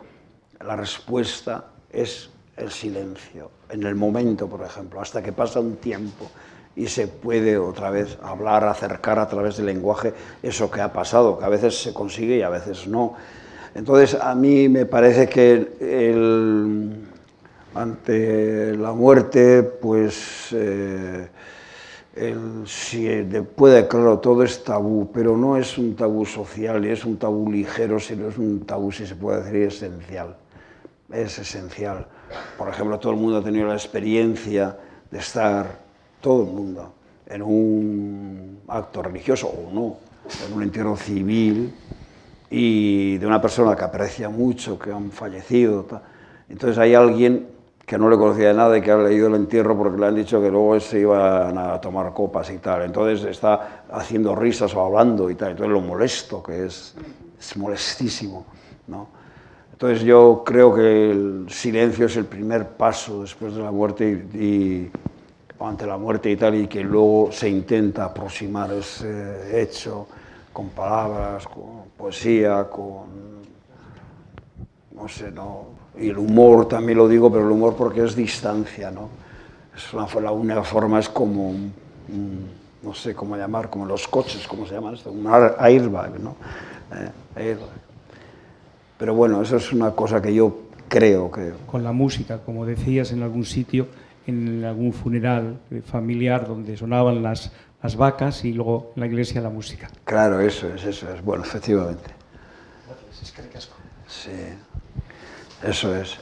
S2: la respuesta es el silencio, en el momento, por ejemplo, hasta que pasa un tiempo y se puede otra vez hablar, acercar a través del lenguaje eso que ha pasado, que a veces se consigue y a veces no. Entonces, a mí me parece que ante la muerte, pues eh, si puede, claro, todo es tabú, pero no es un tabú social, es un tabú ligero, sino es un tabú, si se puede decir, esencial. Es esencial. Por ejemplo, todo el mundo ha tenido la experiencia de estar, todo el mundo, en un acto religioso o no, en un entierro civil y de una persona que aprecia mucho, que han fallecido. Entonces hay alguien que no le conocía de nada y que ha leído el entierro porque le han dicho que luego se iban a tomar copas y tal. Entonces está haciendo risas o hablando y tal. Entonces lo molesto que es, es molestísimo. ¿no? Entonces yo creo que el silencio es el primer paso después de la muerte y, ante la muerte y tal, y que luego se intenta aproximar ese hecho con palabras, con poesía, con, no sé, no, y el humor también lo digo, pero el humor porque es distancia, ¿no? Es una, la única forma es como, no sé cómo llamar, como los coches, ¿cómo se llama esto? Un airbag, ¿no? Eh, airbag. Pero bueno, eso es una cosa que yo creo que...
S5: Con la música, como decías en algún sitio, en algún funeral familiar donde sonaban las, las vacas y luego en la iglesia la música.
S2: Claro, eso es, eso es. Bueno, efectivamente.
S5: Gracias,
S2: Sí, eso es.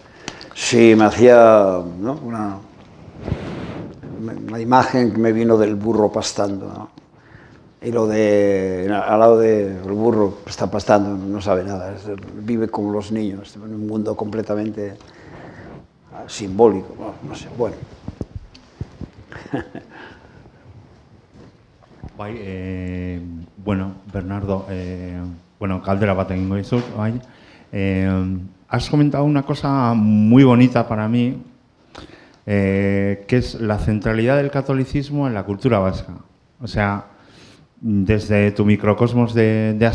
S2: Sí, me hacía ¿no? una, una imagen que me vino del burro pastando. ¿no? Y lo de al lado del burro está pastando, no sabe nada, vive como los niños, en un mundo completamente simbólico, no, sé, bueno.
S6: Eh, bueno, Bernardo, eh, bueno, caldera bat egingo dizut, eh, has comentado una cosa muy bonita para mí, que es la centralidad del catolicismo en la cultura vasca. O sea, desde tu microcosmos de, de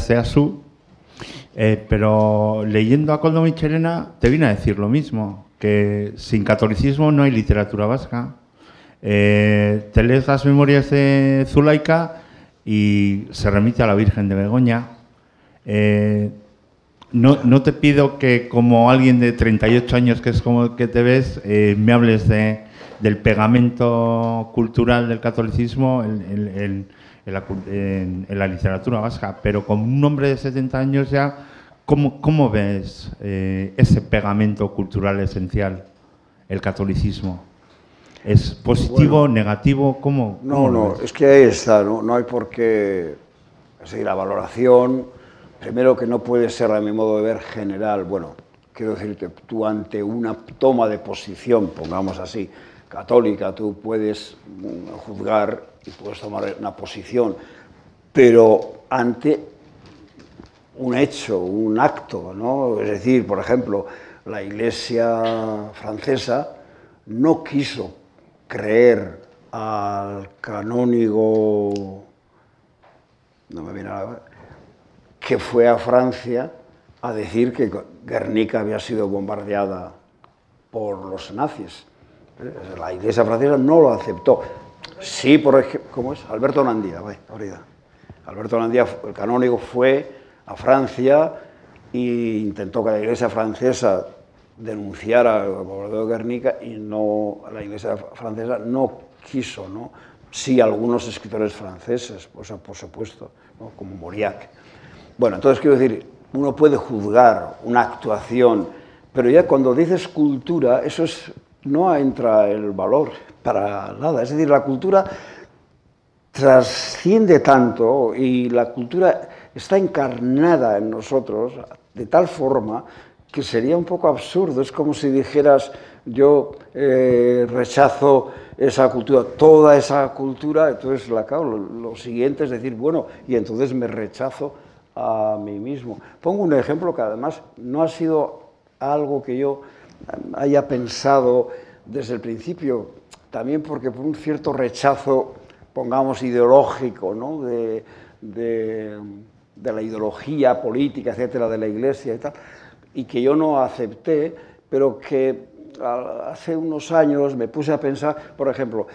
S6: eh, pero leyendo a Coldo Michelena te vine a decir lo mismo, que sin catolicismo no hay literatura vasca. Eh, te lees las memorias de Zulaika y se remite a la Virgen de Begoña. Eh, no, no, te pido que como alguien de 38 años, que es como que te ves, me hables de, del pegamento cultural del catolicismo, el en la, literatura vasca, pero con un hombre de 70 años ya, ¿cómo, cómo ves eh, ese pegamento cultural esencial, el catolicismo? ¿Es positivo, negativo? ¿Cómo,
S2: no, no, es que ahí está, ¿no? no hay por qué seguir la valoración. Primero que no puede ser, a mi modo de ver, general. Bueno, quiero decirte, tú ante una toma de posición, pongamos así, católica, tú puedes mm, juzgar y puedes tomar una posición, pero ante un hecho, un acto, ¿no? Es decir, por ejemplo, la Iglesia francesa no quiso creer al canónigo, no me viene a que fue a Francia a decir que Guernica había sido bombardeada por los nazis La Iglesia francesa no lo aceptó. Sí, por ejemplo, ¿cómo es? Alberto Nandía, vaya, ahorita. Alberto Nandía, el canónigo, fue a Francia e intentó que la Iglesia francesa denunciara al gobernador de Guernica y no, la Iglesia francesa no quiso, ¿no? Sí, algunos escritores franceses, pues, por supuesto, como Mauriac. Bueno, entonces quiero decir, uno puede juzgar una actuación, pero ya cuando dices cultura, eso es, no entra el valor para nada. Es decir, la cultura trasciende tanto y la cultura está encarnada en nosotros de tal forma que sería un poco absurdo. Es como si dijeras, yo eh, rechazo esa cultura, toda esa cultura, entonces la, lo, lo siguiente es decir, bueno, y entonces me rechazo a mí mismo. Pongo un ejemplo que además no ha sido algo que yo haya pensado desde el principio, también porque por un cierto rechazo, pongamos, ideológico, ¿no? de, de, la ideología política, etcétera, de la Iglesia y tal, y que yo no acepté, pero que hace unos años me puse a pensar, por ejemplo,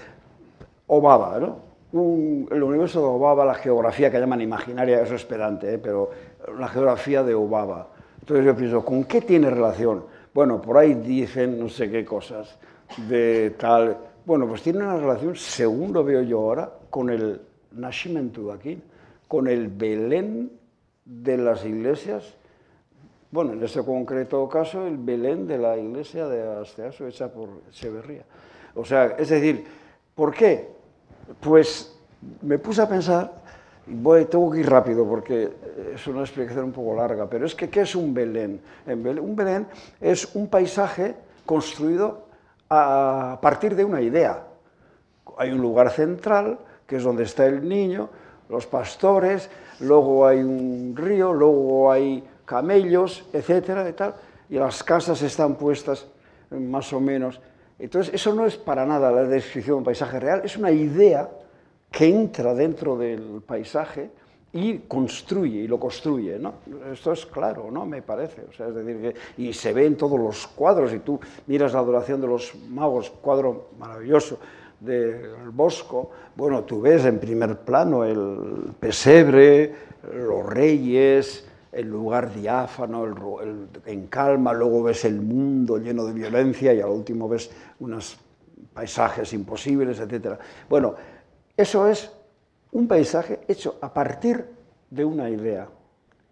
S2: Obama, ¿no? el universo de Obaba, la geografía que llaman imaginaria, eso es pedante, ¿eh? pero la geografía de Obaba. Entonces yo pienso, ¿con qué tiene relación? Bueno, por ahí dicen no sé qué cosas de tal. Bueno, pues tiene una relación, según lo veo yo ahora, con el nacimiento aquí, con el Belén de las iglesias. Bueno, en este concreto caso, el Belén de la iglesia de Asteaso, hecha por Echeverría. O sea, es decir, ¿por qué? Pues me puse a pensar, voy, tengo que ir rápido porque es una explicación un poco larga, pero es que ¿qué es un Belén? Un Belén es un paisaje construido a partir de una idea. Hay un lugar central, que es donde está el niño, los pastores, luego hay un río, luego hay camellos, etcétera, y tal, y las casas están puestas más o menos entonces, eso no es para nada la descripción de un paisaje real, es una idea que entra dentro del paisaje y construye, y lo construye, ¿no? Esto es claro, ¿no? Me parece, o sea, es decir, que, y se ve en todos los cuadros, y tú miras la adoración de los magos, cuadro maravilloso del Bosco, bueno, tú ves en primer plano el pesebre, los reyes, el lugar diáfano, el, en calma, luego ves el mundo lleno de violencia y al último ves unos paisajes imposibles, etc. Bueno, eso es un paisaje hecho a partir de una idea,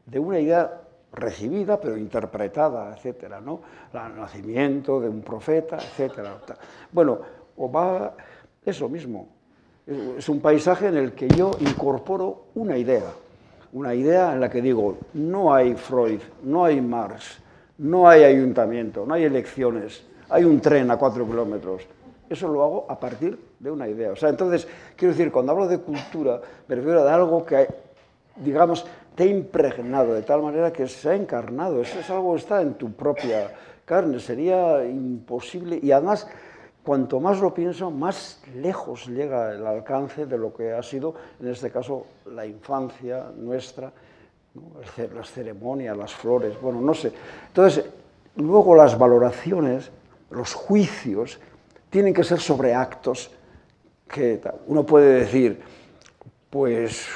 S2: de una idea recibida pero interpretada, etc. ¿no? El nacimiento de un profeta, etc. Bueno, Obama es lo mismo, es un paisaje en el que yo incorporo una idea una idea en la que digo, no hay Freud, no hay Marx, no hay ayuntamiento, no hay elecciones, hay un tren a cuatro kilómetros. Eso lo hago a partir de una idea. O sea, entonces, quiero decir, cuando hablo de cultura, me refiero a algo que, digamos, te ha impregnado de tal manera que se ha encarnado. Eso es algo que está en tu propia carne. Sería imposible. Y además, cuanto más lo pienso, más lejos llega el alcance de lo que ha sido, en este caso, la infancia nuestra, las ceremonias, las flores, bueno, no sé. Entonces, luego las valoraciones, los juicios, tienen que ser sobre actos uno puede decir, pues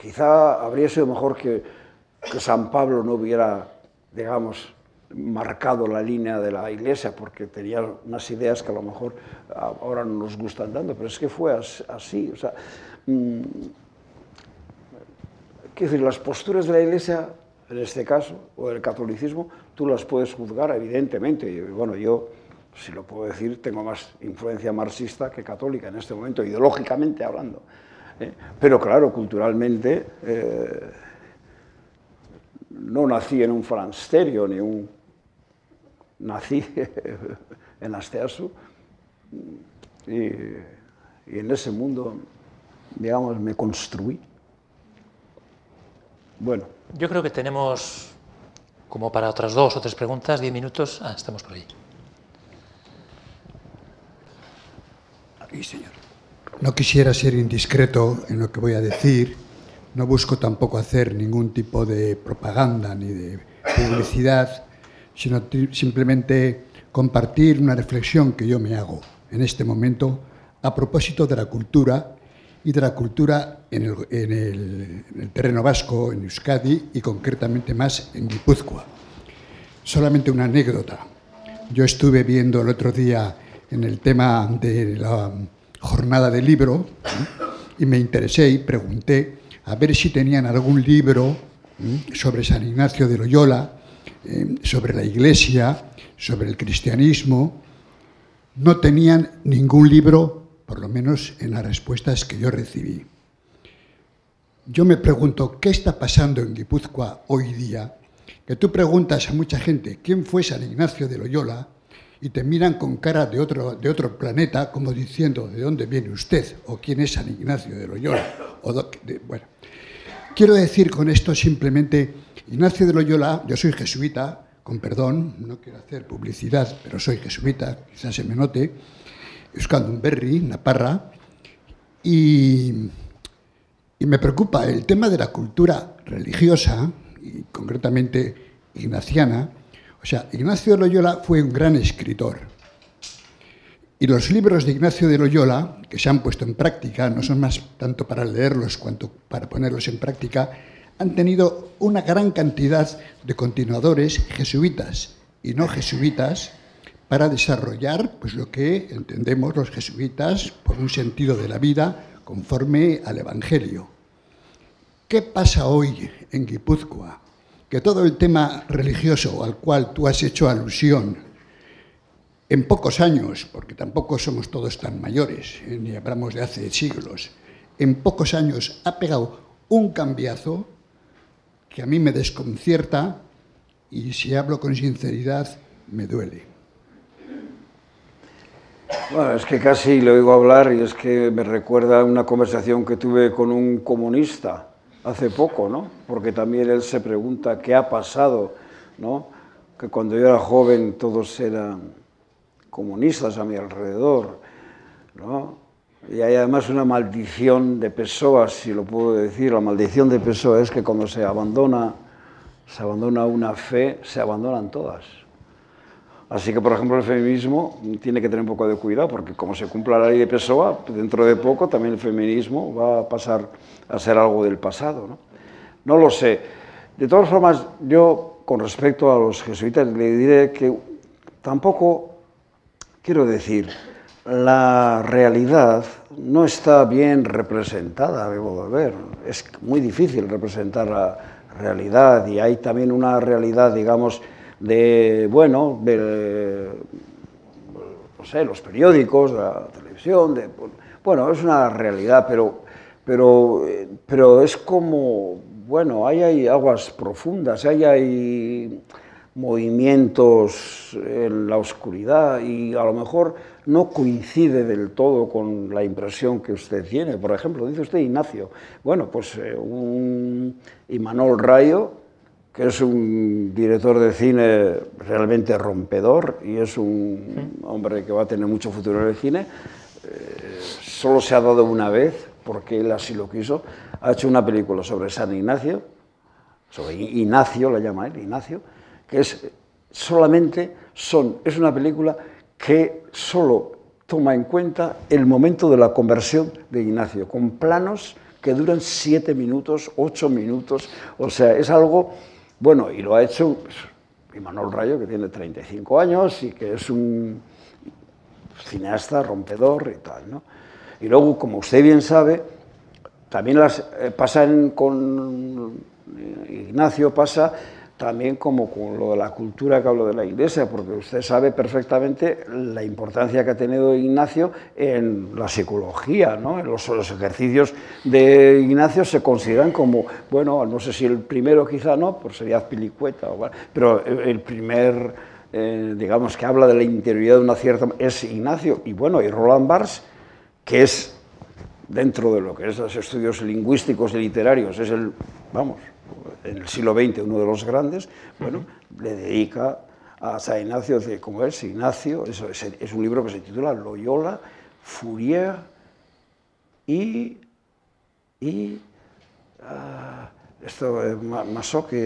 S2: quizá habría sido mejor que, San Pablo no hubiera, digamos, marcado la línea de la iglesia porque tenía unas ideas que a lo mejor ahora no nos gustan tanto, pero es que fue así. O sea, mm, decir, las posturas de la iglesia, en este caso, o del catolicismo, tú las puedes juzgar, evidentemente. Bueno, yo, si lo puedo decir, tengo más influencia marxista que católica en este momento, ideológicamente hablando. ¿eh? Pero claro, culturalmente. Eh, no nací en un fransterio ni un nací en Asteasu y, y, en ese mundo, digamos, me construí. Bueno.
S4: Yo creo que tenemos como para otras dos o tres preguntas, diez minutos. Ah, estamos por ahí.
S7: No quisiera ser indiscreto en lo que voy a decir. No busco tampoco hacer ningún tipo de propaganda ni de publicidad sino simplemente compartir una reflexión que yo me hago. en este momento a propósito de la cultura y de la cultura en el terreno vasco, en Euskadi y concretamente más en Guipúzcoa. Solamente una anécdota. Yo estuve viendo el otro día en el tema de la jornada del libro y me interesé y pregunté a ver si tenían algún libro sobre San Ignacio de Loyola, eh, sobre la iglesia, sobre el cristianismo. No tenían ningún libro, por lo menos en las respuestas que yo recibí. Yo me pregunto, ¿qué está pasando en Guipúzcoa hoy día? Que tú preguntas a mucha gente, ¿quién fue San Ignacio de Loyola? Y te miran con cara de otro, de otro planeta, como diciendo, ¿de dónde viene usted? ¿O quién es San Ignacio de Loyola? Bueno, quiero decir con esto simplemente, Ignacio de Loyola, yo soy jesuita, con perdón, no quiero hacer publicidad, pero soy jesuita, quizás se me note, Euskaldunberri, Naparra, y, y me preocupa el tema de la cultura religiosa, y concretamente ignaciana, sea, Ignacio de Loyola fue un gran escritor. Y los libros de Ignacio de Loyola, que se han puesto en práctica, no son más tanto para leerlos cuanto para ponerlos en práctica, han tenido una gran cantidad de continuadores jesuitas y no jesuitas para desarrollar pues, lo que entendemos los jesuitas por un sentido de la vida conforme al Evangelio. ¿Qué pasa hoy en Guipúzcoa? Que todo el tema religioso al cual tú has hecho alusión, en pocos años, porque tampoco somos todos tan mayores, eh, ni hablamos de hace siglos, en pocos años ha pegado un cambiazo que a mí me desconcierta y si hablo con sinceridad me duele.
S2: Bueno, es que casi le oigo hablar y es que me recuerda una conversación que tuve con un comunista hace poco, ¿no? Porque también él se pregunta qué ha pasado, ¿no? Que cuando yo era joven todos eran comunistas a mi alrededor, ¿no? Y hay además una maldición de Pessoa, si lo puedo decir, la maldición de Pessoa es que cuando se abandona, se abandona una fe, se abandonan todas. Así que, por ejemplo, el feminismo tiene que tener un poco de cuidado, porque como se cumpla la ley de Pessoa, dentro de poco también el feminismo va a pasar a ser algo del pasado. ¿no? no lo sé. De todas formas, yo, con respecto a los jesuitas, le diré que tampoco, quiero decir, la realidad no está bien representada, debo de ver. Es muy difícil representar la realidad y hay también una realidad, digamos, de, bueno, de, no sé, los periódicos, de la televisión, de, bueno, es una realidad, pero, pero, pero es como, bueno, ahí hay aguas profundas, ahí hay movimientos en la oscuridad y a lo mejor no coincide del todo con la impresión que usted tiene. Por ejemplo, dice usted Ignacio. Bueno, pues eh, un Imanol Rayo que es un director de cine realmente rompedor y es un hombre que va a tener mucho futuro en el cine. Eh, solo se ha dado una vez, porque él así lo quiso. Ha hecho una película sobre San Ignacio, sobre Ignacio, la llama él, Ignacio, que es solamente son, es una película que solo toma en cuenta el momento de la conversión de Ignacio, con planos que duran siete minutos, ocho minutos, o sea, es algo bueno, y lo ha hecho pues, Imanol Rayo, que tiene 35 años y que es un cineasta rompedor y tal. ¿no? Y luego, como usted bien sabe, también las, eh, con Ignacio, pasa también como con lo de la cultura que hablo de la iglesia, porque usted sabe perfectamente la importancia que ha tenido Ignacio en la psicología, ¿no? los, los, ejercicios de Ignacio se consideran como, bueno, no sé si el primero quizá no, pues sería Pilicueta, pero el primer, eh, digamos, que habla de la interioridad de una cierta, es Ignacio, y bueno, y Roland Barthes, que es dentro de lo que es los estudios lingüísticos y literarios, es el, vamos, en el siglo XX uno de los grandes, bueno, le dedica a San Ignacio, como es Ignacio, es, es, un libro que se titula Loyola, Fourier y, y uh, esto, eh, Masoki,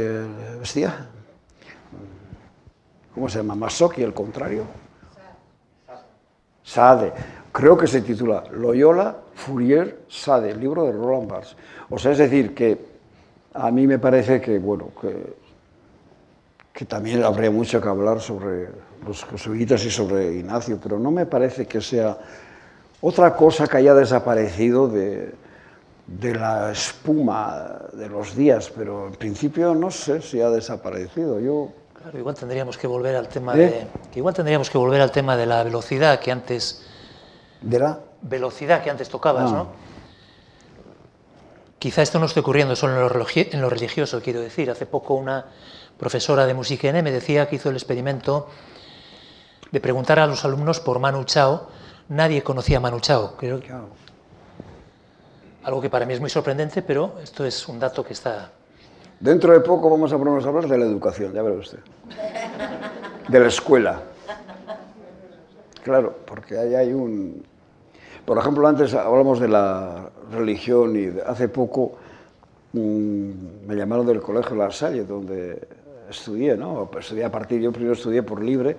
S2: ¿vestía? ¿Cómo se llama? Masoki, el contrario. Sade. Creo que se titula Loyola Fourier Sade, el libro de Roland Barthes. O sea, es decir, que a mí me parece que, bueno, que, que también habría mucho que hablar sobre los jesuitas y sobre Ignacio, pero no me parece que sea otra cosa que haya desaparecido de, de la espuma de los días, pero en principio no sé si ha desaparecido. Yo
S4: Claro, igual tendríamos que volver al tema
S2: ¿Eh?
S4: de que igual tendríamos que volver al tema de la velocidad que antes
S2: de la
S4: velocidad que antes tocabas,
S2: Ah.
S4: ¿no? Quizá esto no esté ocurriendo solo en lo, religioso, quiero decir. Hace poco una profesora de música N me decía que hizo el experimento de preguntar a los alumnos por Manu Chao. Nadie conocía a Manu Chao. Creo que algo que para mí es muy sorprendente, pero esto es un dato que está
S2: Dentro de poco vamos a ponernos a hablar de la educación, ya verá usted. De la escuela. Claro, porque ahí hay un... Por ejemplo, antes hablamos de la religión y hace poco mm, me llamaron del colegio La Salle, donde estudié, ¿no? Estudié a partir, yo primero estudié por libre,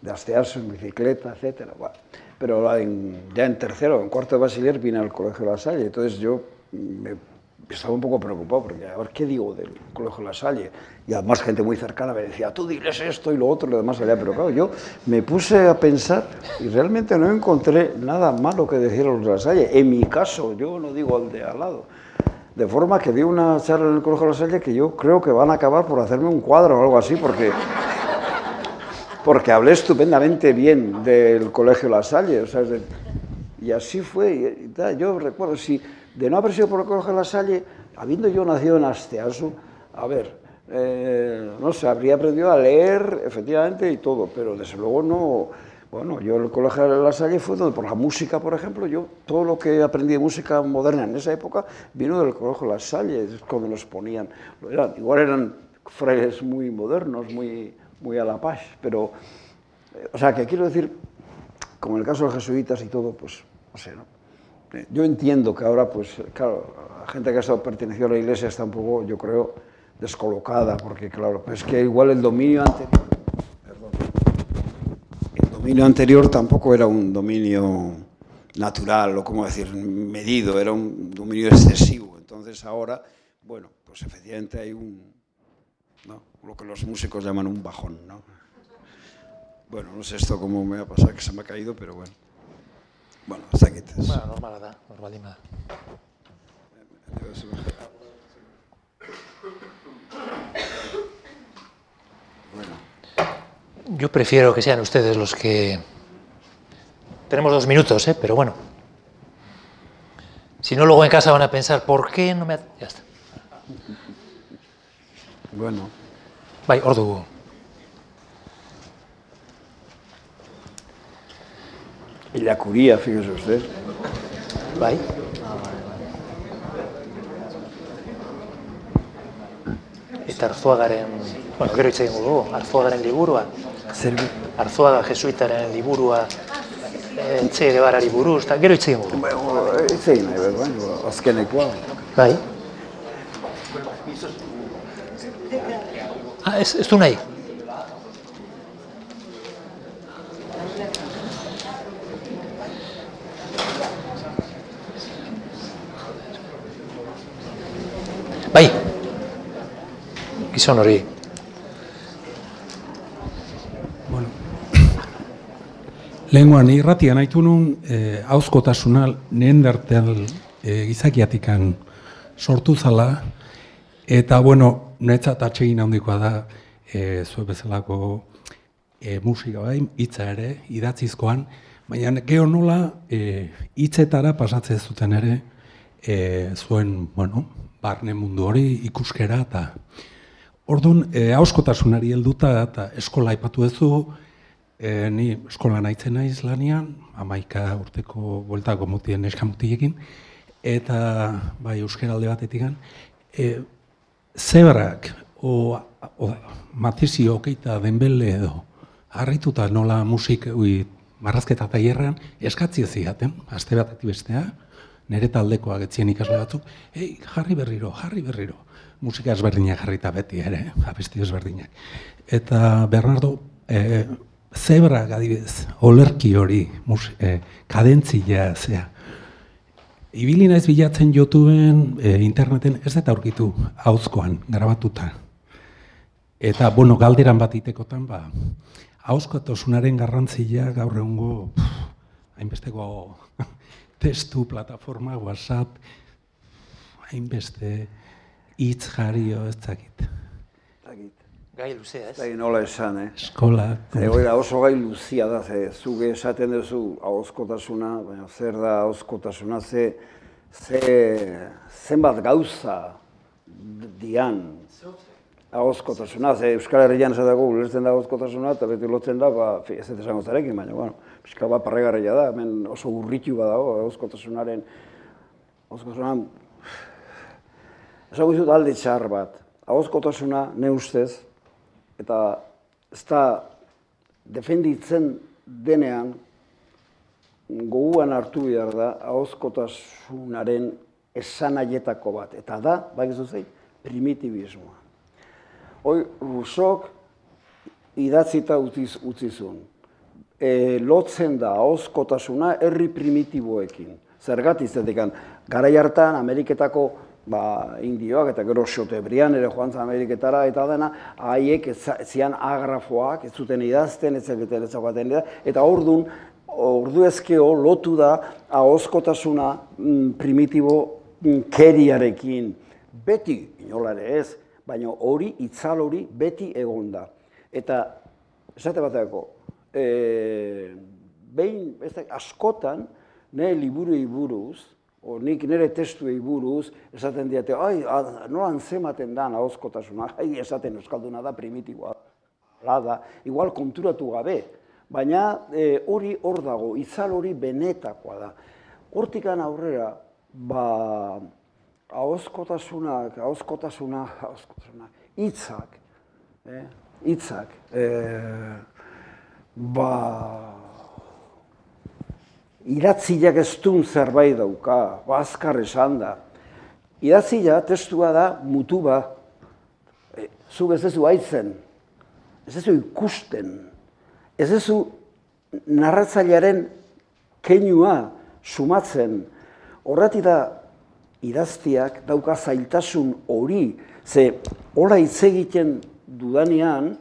S2: de Asteaso, en bicicleta, etcétera. Bueno, pero en- ya en tercero, en cuarto de bachiller vine al colegio La Salle, entonces yo me estaba un poco preocupado porque a ver qué digo del colegio La Salle y además gente muy cercana me decía tú diles esto y lo otro y lo demás allá pero claro yo me puse a pensar y realmente no encontré nada malo que decir los de La Salle. En mi caso yo no digo al de al lado. De forma que di una charla en el colegio La Salle que yo creo que van a acabar por hacerme un cuadro o algo así porque porque hablé estupendamente bien del colegio La Salle, o sea, y así fue. y- y yo recuerdo, si de no haber sido por el colegio La Salle, habiendo yo nacido en Asteasu, a ver, eh, no sé, habría aprendido a leer, efectivamente, y todo, pero desde luego no. Bueno, yo el colegio de La Salle fue donde, por la música, por ejemplo, yo todo lo que aprendí de música moderna en esa época vino del colegio La Salle, cuando nos ponían. eran- igual eran frailes muy modernos, muy, muy a la paz, pero, eh, o sea, que quiero decir, como en el caso de los jesuitas y todo, pues, no sé, ¿no? Yo entiendo que ahora, pues, claro, la gente que ha estado pertenecido a la iglesia está un poco, yo creo, descolocada, porque, claro, pues es que igual el dominio anterior, perdón, el dominio anterior tampoco era un dominio natural, o como decir, medido, era un dominio excesivo. Entonces ahora, bueno, pues efectivamente hay un, ¿no? lo que los músicos llaman un bajón, ¿no? Bueno, no sé esto cómo me ha pasado, que se me ha caído, pero bueno. Bueno, te-
S4: Bueno, normala da, normalima da. Yo prefiero que sean ustedes los que... Tenemos dos minutos, ¿eh? pero bueno. Si no, luego en casa van a pensar, ¿por qué no me...? ha-?" Ya está.
S2: Bueno,
S4: Bai, hor
S2: Illacuría, fíjese usted.
S4: Bai. Eta Arzuagaren, bueno, gero hitz egingo dugu, Arzuagaren liburua,
S2: Zerbi.
S4: Arzuaga jesuitaren liburua, eh, Che Guevarari buruz, eta gero hitz egingo dugu.
S2: Bueno, ez egin nahi, behar, bueno, azkenekoa.
S4: Bai. Ah, ez, ez du nahi? Bai. Gizon hori.
S8: Bueno. Lehenguan irratia nahitu nun eh, hauzkotasuna neandertal eh, gizakiatikan sortu zala eta bueno, netzat atsegin handikoa da eh, zue bezalako eh, musika bai, hitza ere, idatzizkoan, baina geho nola eh, hitzetara pasatzen zuten ere eh, zuen, bueno, barne mundu hori ikuskera eta Orduan, e, hauskotasunari helduta eta eskola aipatu duzu, e, ni eskola naitzen naiz lanian, amaika urteko bueltako mutien eskamutiekin, eta bai euskeralde batetik e, zebrak o, o matizio okeita denbele edo harrituta nola musik ui, marrazketa tailerrean eskatzi ziaten, aste batetik bestea, nire taldekoak etzien ikasle batzuk, ei, jarri berriro, jarri berriro. Musika ezberdinak jarrita beti ere, abesti ezberdinak. Eta Bernardo, e, zebra adibidez, olerki hori, mus, eh, kadentzia, zea. Ibili naiz bilatzen YouTubeen, eh, interneten, ez dut aurkitu, hauzkoan, grabatuta. Eta, bueno, galderan bat itekotan, ba, hauzkotosunaren garrantzia gaur egungo, hainbesteko testu, plataforma, WhatsApp, hainbeste hitz jario, ez dakit.
S2: Dakit.
S4: Gai luzea, ez?
S2: Dakit nola esan, eh?
S8: Eskola,
S2: E, oira, oso gai luzia da, ze, zuge esaten duzu ahozkotasuna, baina zer da ahozkotasuna, ze, ze, zenbat gauza dian ahozkotasuna, ze Euskal Herrian esateko ulertzen da ahozkotasuna, eta beti lotzen da, ba, fi, ez dut esango zarekin, baina, bueno, pixka bat parregarria da, hemen oso urritu badago ahozkotasunaren, ahozkotasunaren, esango dizut alde txar bat, ahozkotasuna, ne ustez, eta ez da defenditzen denean goguan hartu behar da ahozkotasunaren esanaietako bat. Eta da, bakizu zein, primitibismoa. Hoi, Rusok idatzita utziz, utzi zuen. E, lotzen da ahozkotasuna herri primitiboekin. Zergatik zetekan, garai hartan Ameriketako ba, indioak eta gero xotebrian ere joan zen Ameriketara eta dena, haiek zian agrafoak, ez zuten idazten, ez zeketen ez eta ordun ordu ezkeo lotu da ahozkotasuna mm, primitibo mm, keriarekin. Beti, inolare ez, baina hori, itzal hori, beti egon da. Eta, esate bateako, e, behin, ez askotan, nire liburuei buruz, o nik nire testuei buruz, esaten diate, ai, nola antzematen da ahozkotasuna, ai, esaten euskalduna da primitiboa. Hala da, igual konturatu gabe, baina e, hori hor dago, itzal hori benetakoa da. Hortikan aurrera, ba, ahozkotasunak, ahozkotasuna, ahozkotasuna, hitzak, eh, hitzak, eh, ba, idatziak ez duen zerbait dauka, ba, azkar esan da. Idatzia testua da mutu ba, e, zu ez duzu haitzen, ez duzu ikusten, ez duzu narratzailearen keinua sumatzen, horreti da idaztiak dauka zailtasun hori, ze hola hitz egiten dudanean,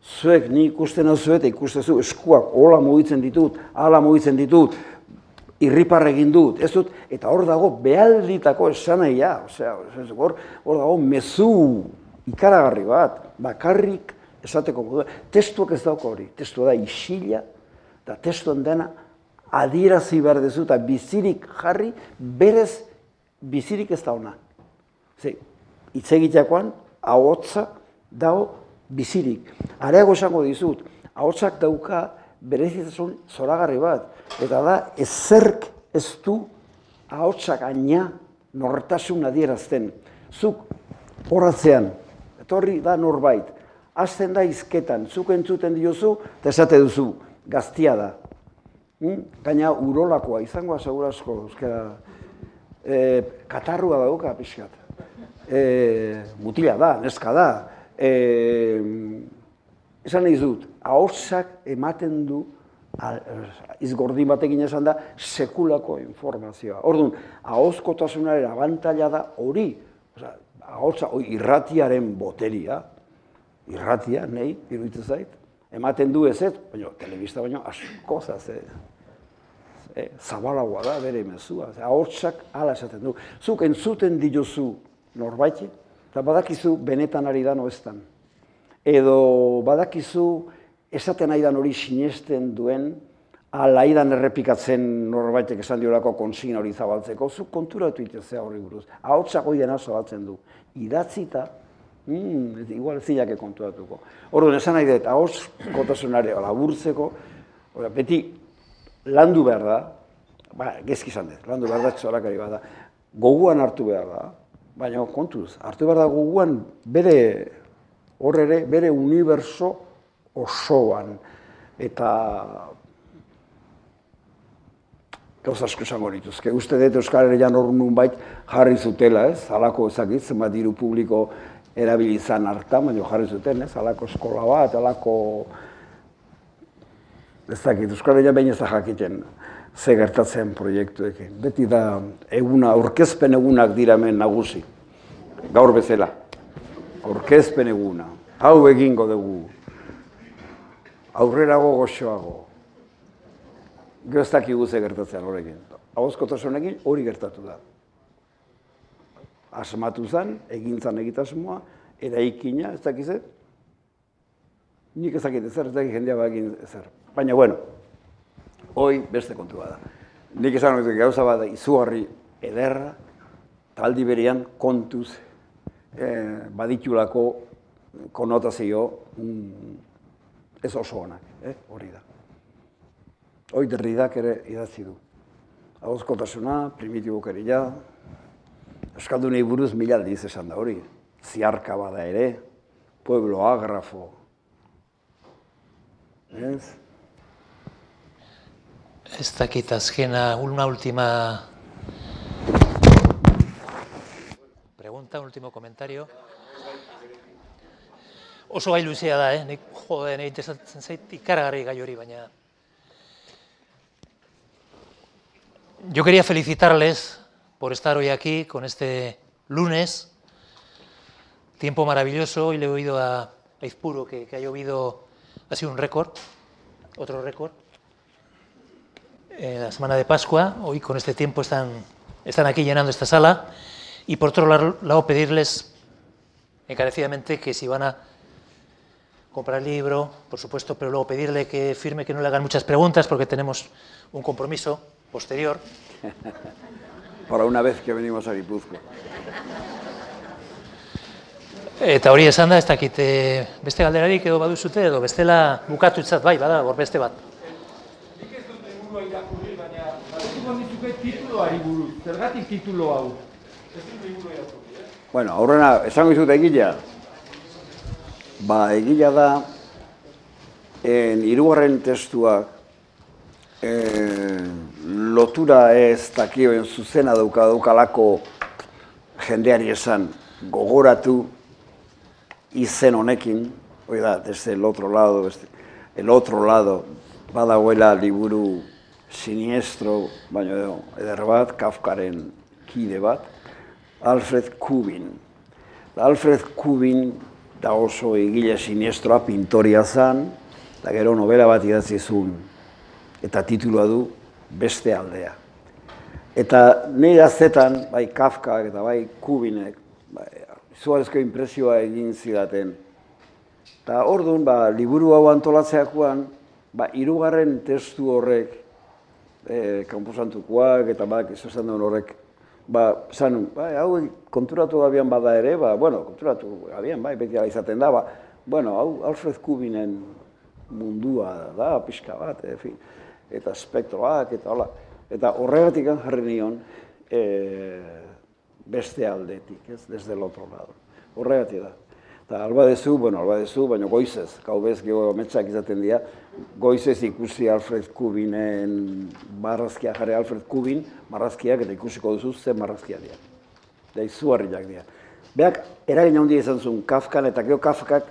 S2: zuek ni ikusten hau zuet, ikustezu eskuak hola mugitzen ditut, hala mugitzen ditut, irripar egin dut, ez dut, eta hor dago behalditako esanaia, osea, hor, hor dago mezu ikaragarri bat, bakarrik esateko modu. Testuak ez dauka hori, testua da isila, eta testuan dena adierazi behar dezu, eta bizirik jarri, berez bizirik ez da ona. Ze, hitz egiteakoan, ahotsa dago bizirik. Areago esango dizut, ahotsak dauka berezitasun zoragarri bat, eta da ezerk ez du ahotsak aina nortasun adierazten. Zuk horatzean, etorri da norbait, hasten da izketan, zuk entzuten diozu, eta esate duzu, gaztia da. Mm? Gaina urolakoa, izango asegurasko, euskara, e, katarrua dauka pixkat. E, mutila da, neska da. E, esan nahi dut, ahotsak ematen du, izgordin batekin esan da, sekulako informazioa. Orduan, ahozkotasunaren abantaila da hori, Osea, ahotsa, hori irratiaren boteria, irratia, nahi, iruditzen zait, ematen du ez ez, baina telebista baino asko ze, e, zabalagoa da bere mezua. Ahotsak hala esaten du. Zuk entzuten diozu norbaiti, eta badakizu benetan ari da noeztan. Edo badakizu esaten ari dan hori sinesten duen, ala aidan errepikatzen norbaitek esan diolako konsigna hori zabaltzeko, zuk konturatu itezea horri buruz. Ahotsak hori dena zabaltzen du. Idatzita, mm, igual zilake konturatuko. Orduan, esan nahi dut, ahots kotasunare laburtzeko, ora, beti landu behar da, ba, gezki izan dut, landu behar da txorakari bat da, goguan hartu behar da, baina kontuz, hartu behar da goguan bere, hor ere, bere uniberso osoan, eta gauza asko esango nituzke. Uste dut Euskal Herrian hor bait jarri zutela, ez? Halako ezakit, zenbat diru publiko erabili izan hartan, baina jarri zuten, ez? Halako eskola bat, halako ez dakit, Euskal Herria behin ez da jakiten ze gertatzen proiektuekin. Beti da eguna, aurkezpen egunak dira hemen nagusi, gaur bezala. Aurkezpen eguna, hau egingo dugu, aurrerago goxoago. Gero ez dakigu ze gertatzen horrekin. Ahozkotasunekin hori gertatu da. Asmatu zen, egin zen egitasmoa, eraikina, ez dakiz Nik ez dakit ezer, ez dakit jendea bagin ezer. Baina, bueno, hoi beste kontua da. Nik esan hori gauza bada izugarri ederra, taldi berean kontuz eh, baditulako konotazio mm, ez oso onak, eh? hori da. Hoi derridak ere idatzi du. Ere ja, Euskaldunei buruz mila aldiz esan da hori. Ziarka bada ere, pueblo agrafo. Ez?
S4: Ez dakit azkena, una última pregunta, un último comentario. Oso gai luzea da, eh? Nik, jode, interesatzen zait ikaragarri gai hori, baina... Yo quería felicitarles por estar hoy aquí con este lunes. Tiempo maravilloso. Hoy le he oído a Aizpuro que, que ha llovido, ha sido un récord, otro récord. Eh, la semana de Pascua, hoy con este tiempo están, están aquí llenando esta sala. Y por otro lado, pedirles encarecidamente que si van a comprar el libro, por supuesto, pero luego pedirle que firme que no le hagan muchas preguntas porque tenemos un compromiso posterior.
S2: Para una vez que venimos a Guipúzcoa.
S4: Eta hori esan da, ez dakit eh, beste galderarik edo baduzute edo bestela bukatutzat bai, bada, hor beste bat.
S9: Nik ez dut liburua irakurri, baina batziko dizuke tituloari buruz. Zergatik titulo hau?
S2: Bueno, aurrena, esango izut egila. Ba, egila da, en hirugarren testuak, eh, lotura ez dakioen zuzena dauka daukalako jendeari esan gogoratu izen honekin, hori da, desde el otro lado, este, el otro lado, badagoela liburu siniestro, baina edo, eder bat, Kafkaren kide bat, Alfred Kubin. Alfred Kubin da oso egile sinestroa pintoria zan, da gero novela bat idatzi zuen, eta titulua du beste aldea. Eta nahi gaztetan, bai Kafka eta bai Kubinek, bai, izugarrizko impresioa egin zidaten. Eta orduan, ba, liburu hau antolatzeakoan, ba, irugarren testu horrek, e, kanposantukoak eta bak, esan duen horrek, ba, zan, ba, hau konturatu gabian bada ere, ba, bueno, konturatu gabian, bai, beti izaten da, ba, bueno, hau Alfred Kubinen mundua da, pixka bat, e, fin, eta spektroak, eta hola. Eta horregatik jarri nion, e, beste aldetik, ez, desde el otro lado. Horregatik da. Eta alba dezu, bueno, alba dezu, baina goizez, gau bez, gego metxak izaten dira, goizez ikusi Alfred Kubinen marrazkia jarri Alfred Kubin, marrazkiak eta ikusiko duzu zen marrazkia dira. Da izugarriak dira. Beak, eragin handia izan zuen Kafkan, eta gero Kafkak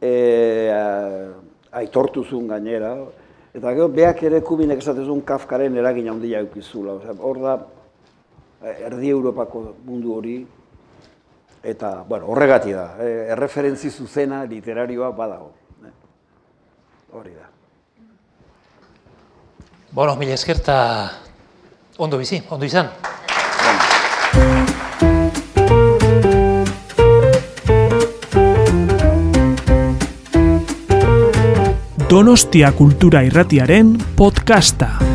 S2: e, aitortu zuen gainera, eta gero beak ere Kubinek esaten zuen Kafkaren eragin handia eukizula. Hor da, erdi Europako mundu hori, eta, bueno, horregati da, e, erreferentzi zuzena literarioa badago. Eh? Hori da.
S4: Bueno, mila eskerta ondo bizi, ondo izan.
S1: Donostia Kultura Irratiaren podcasta.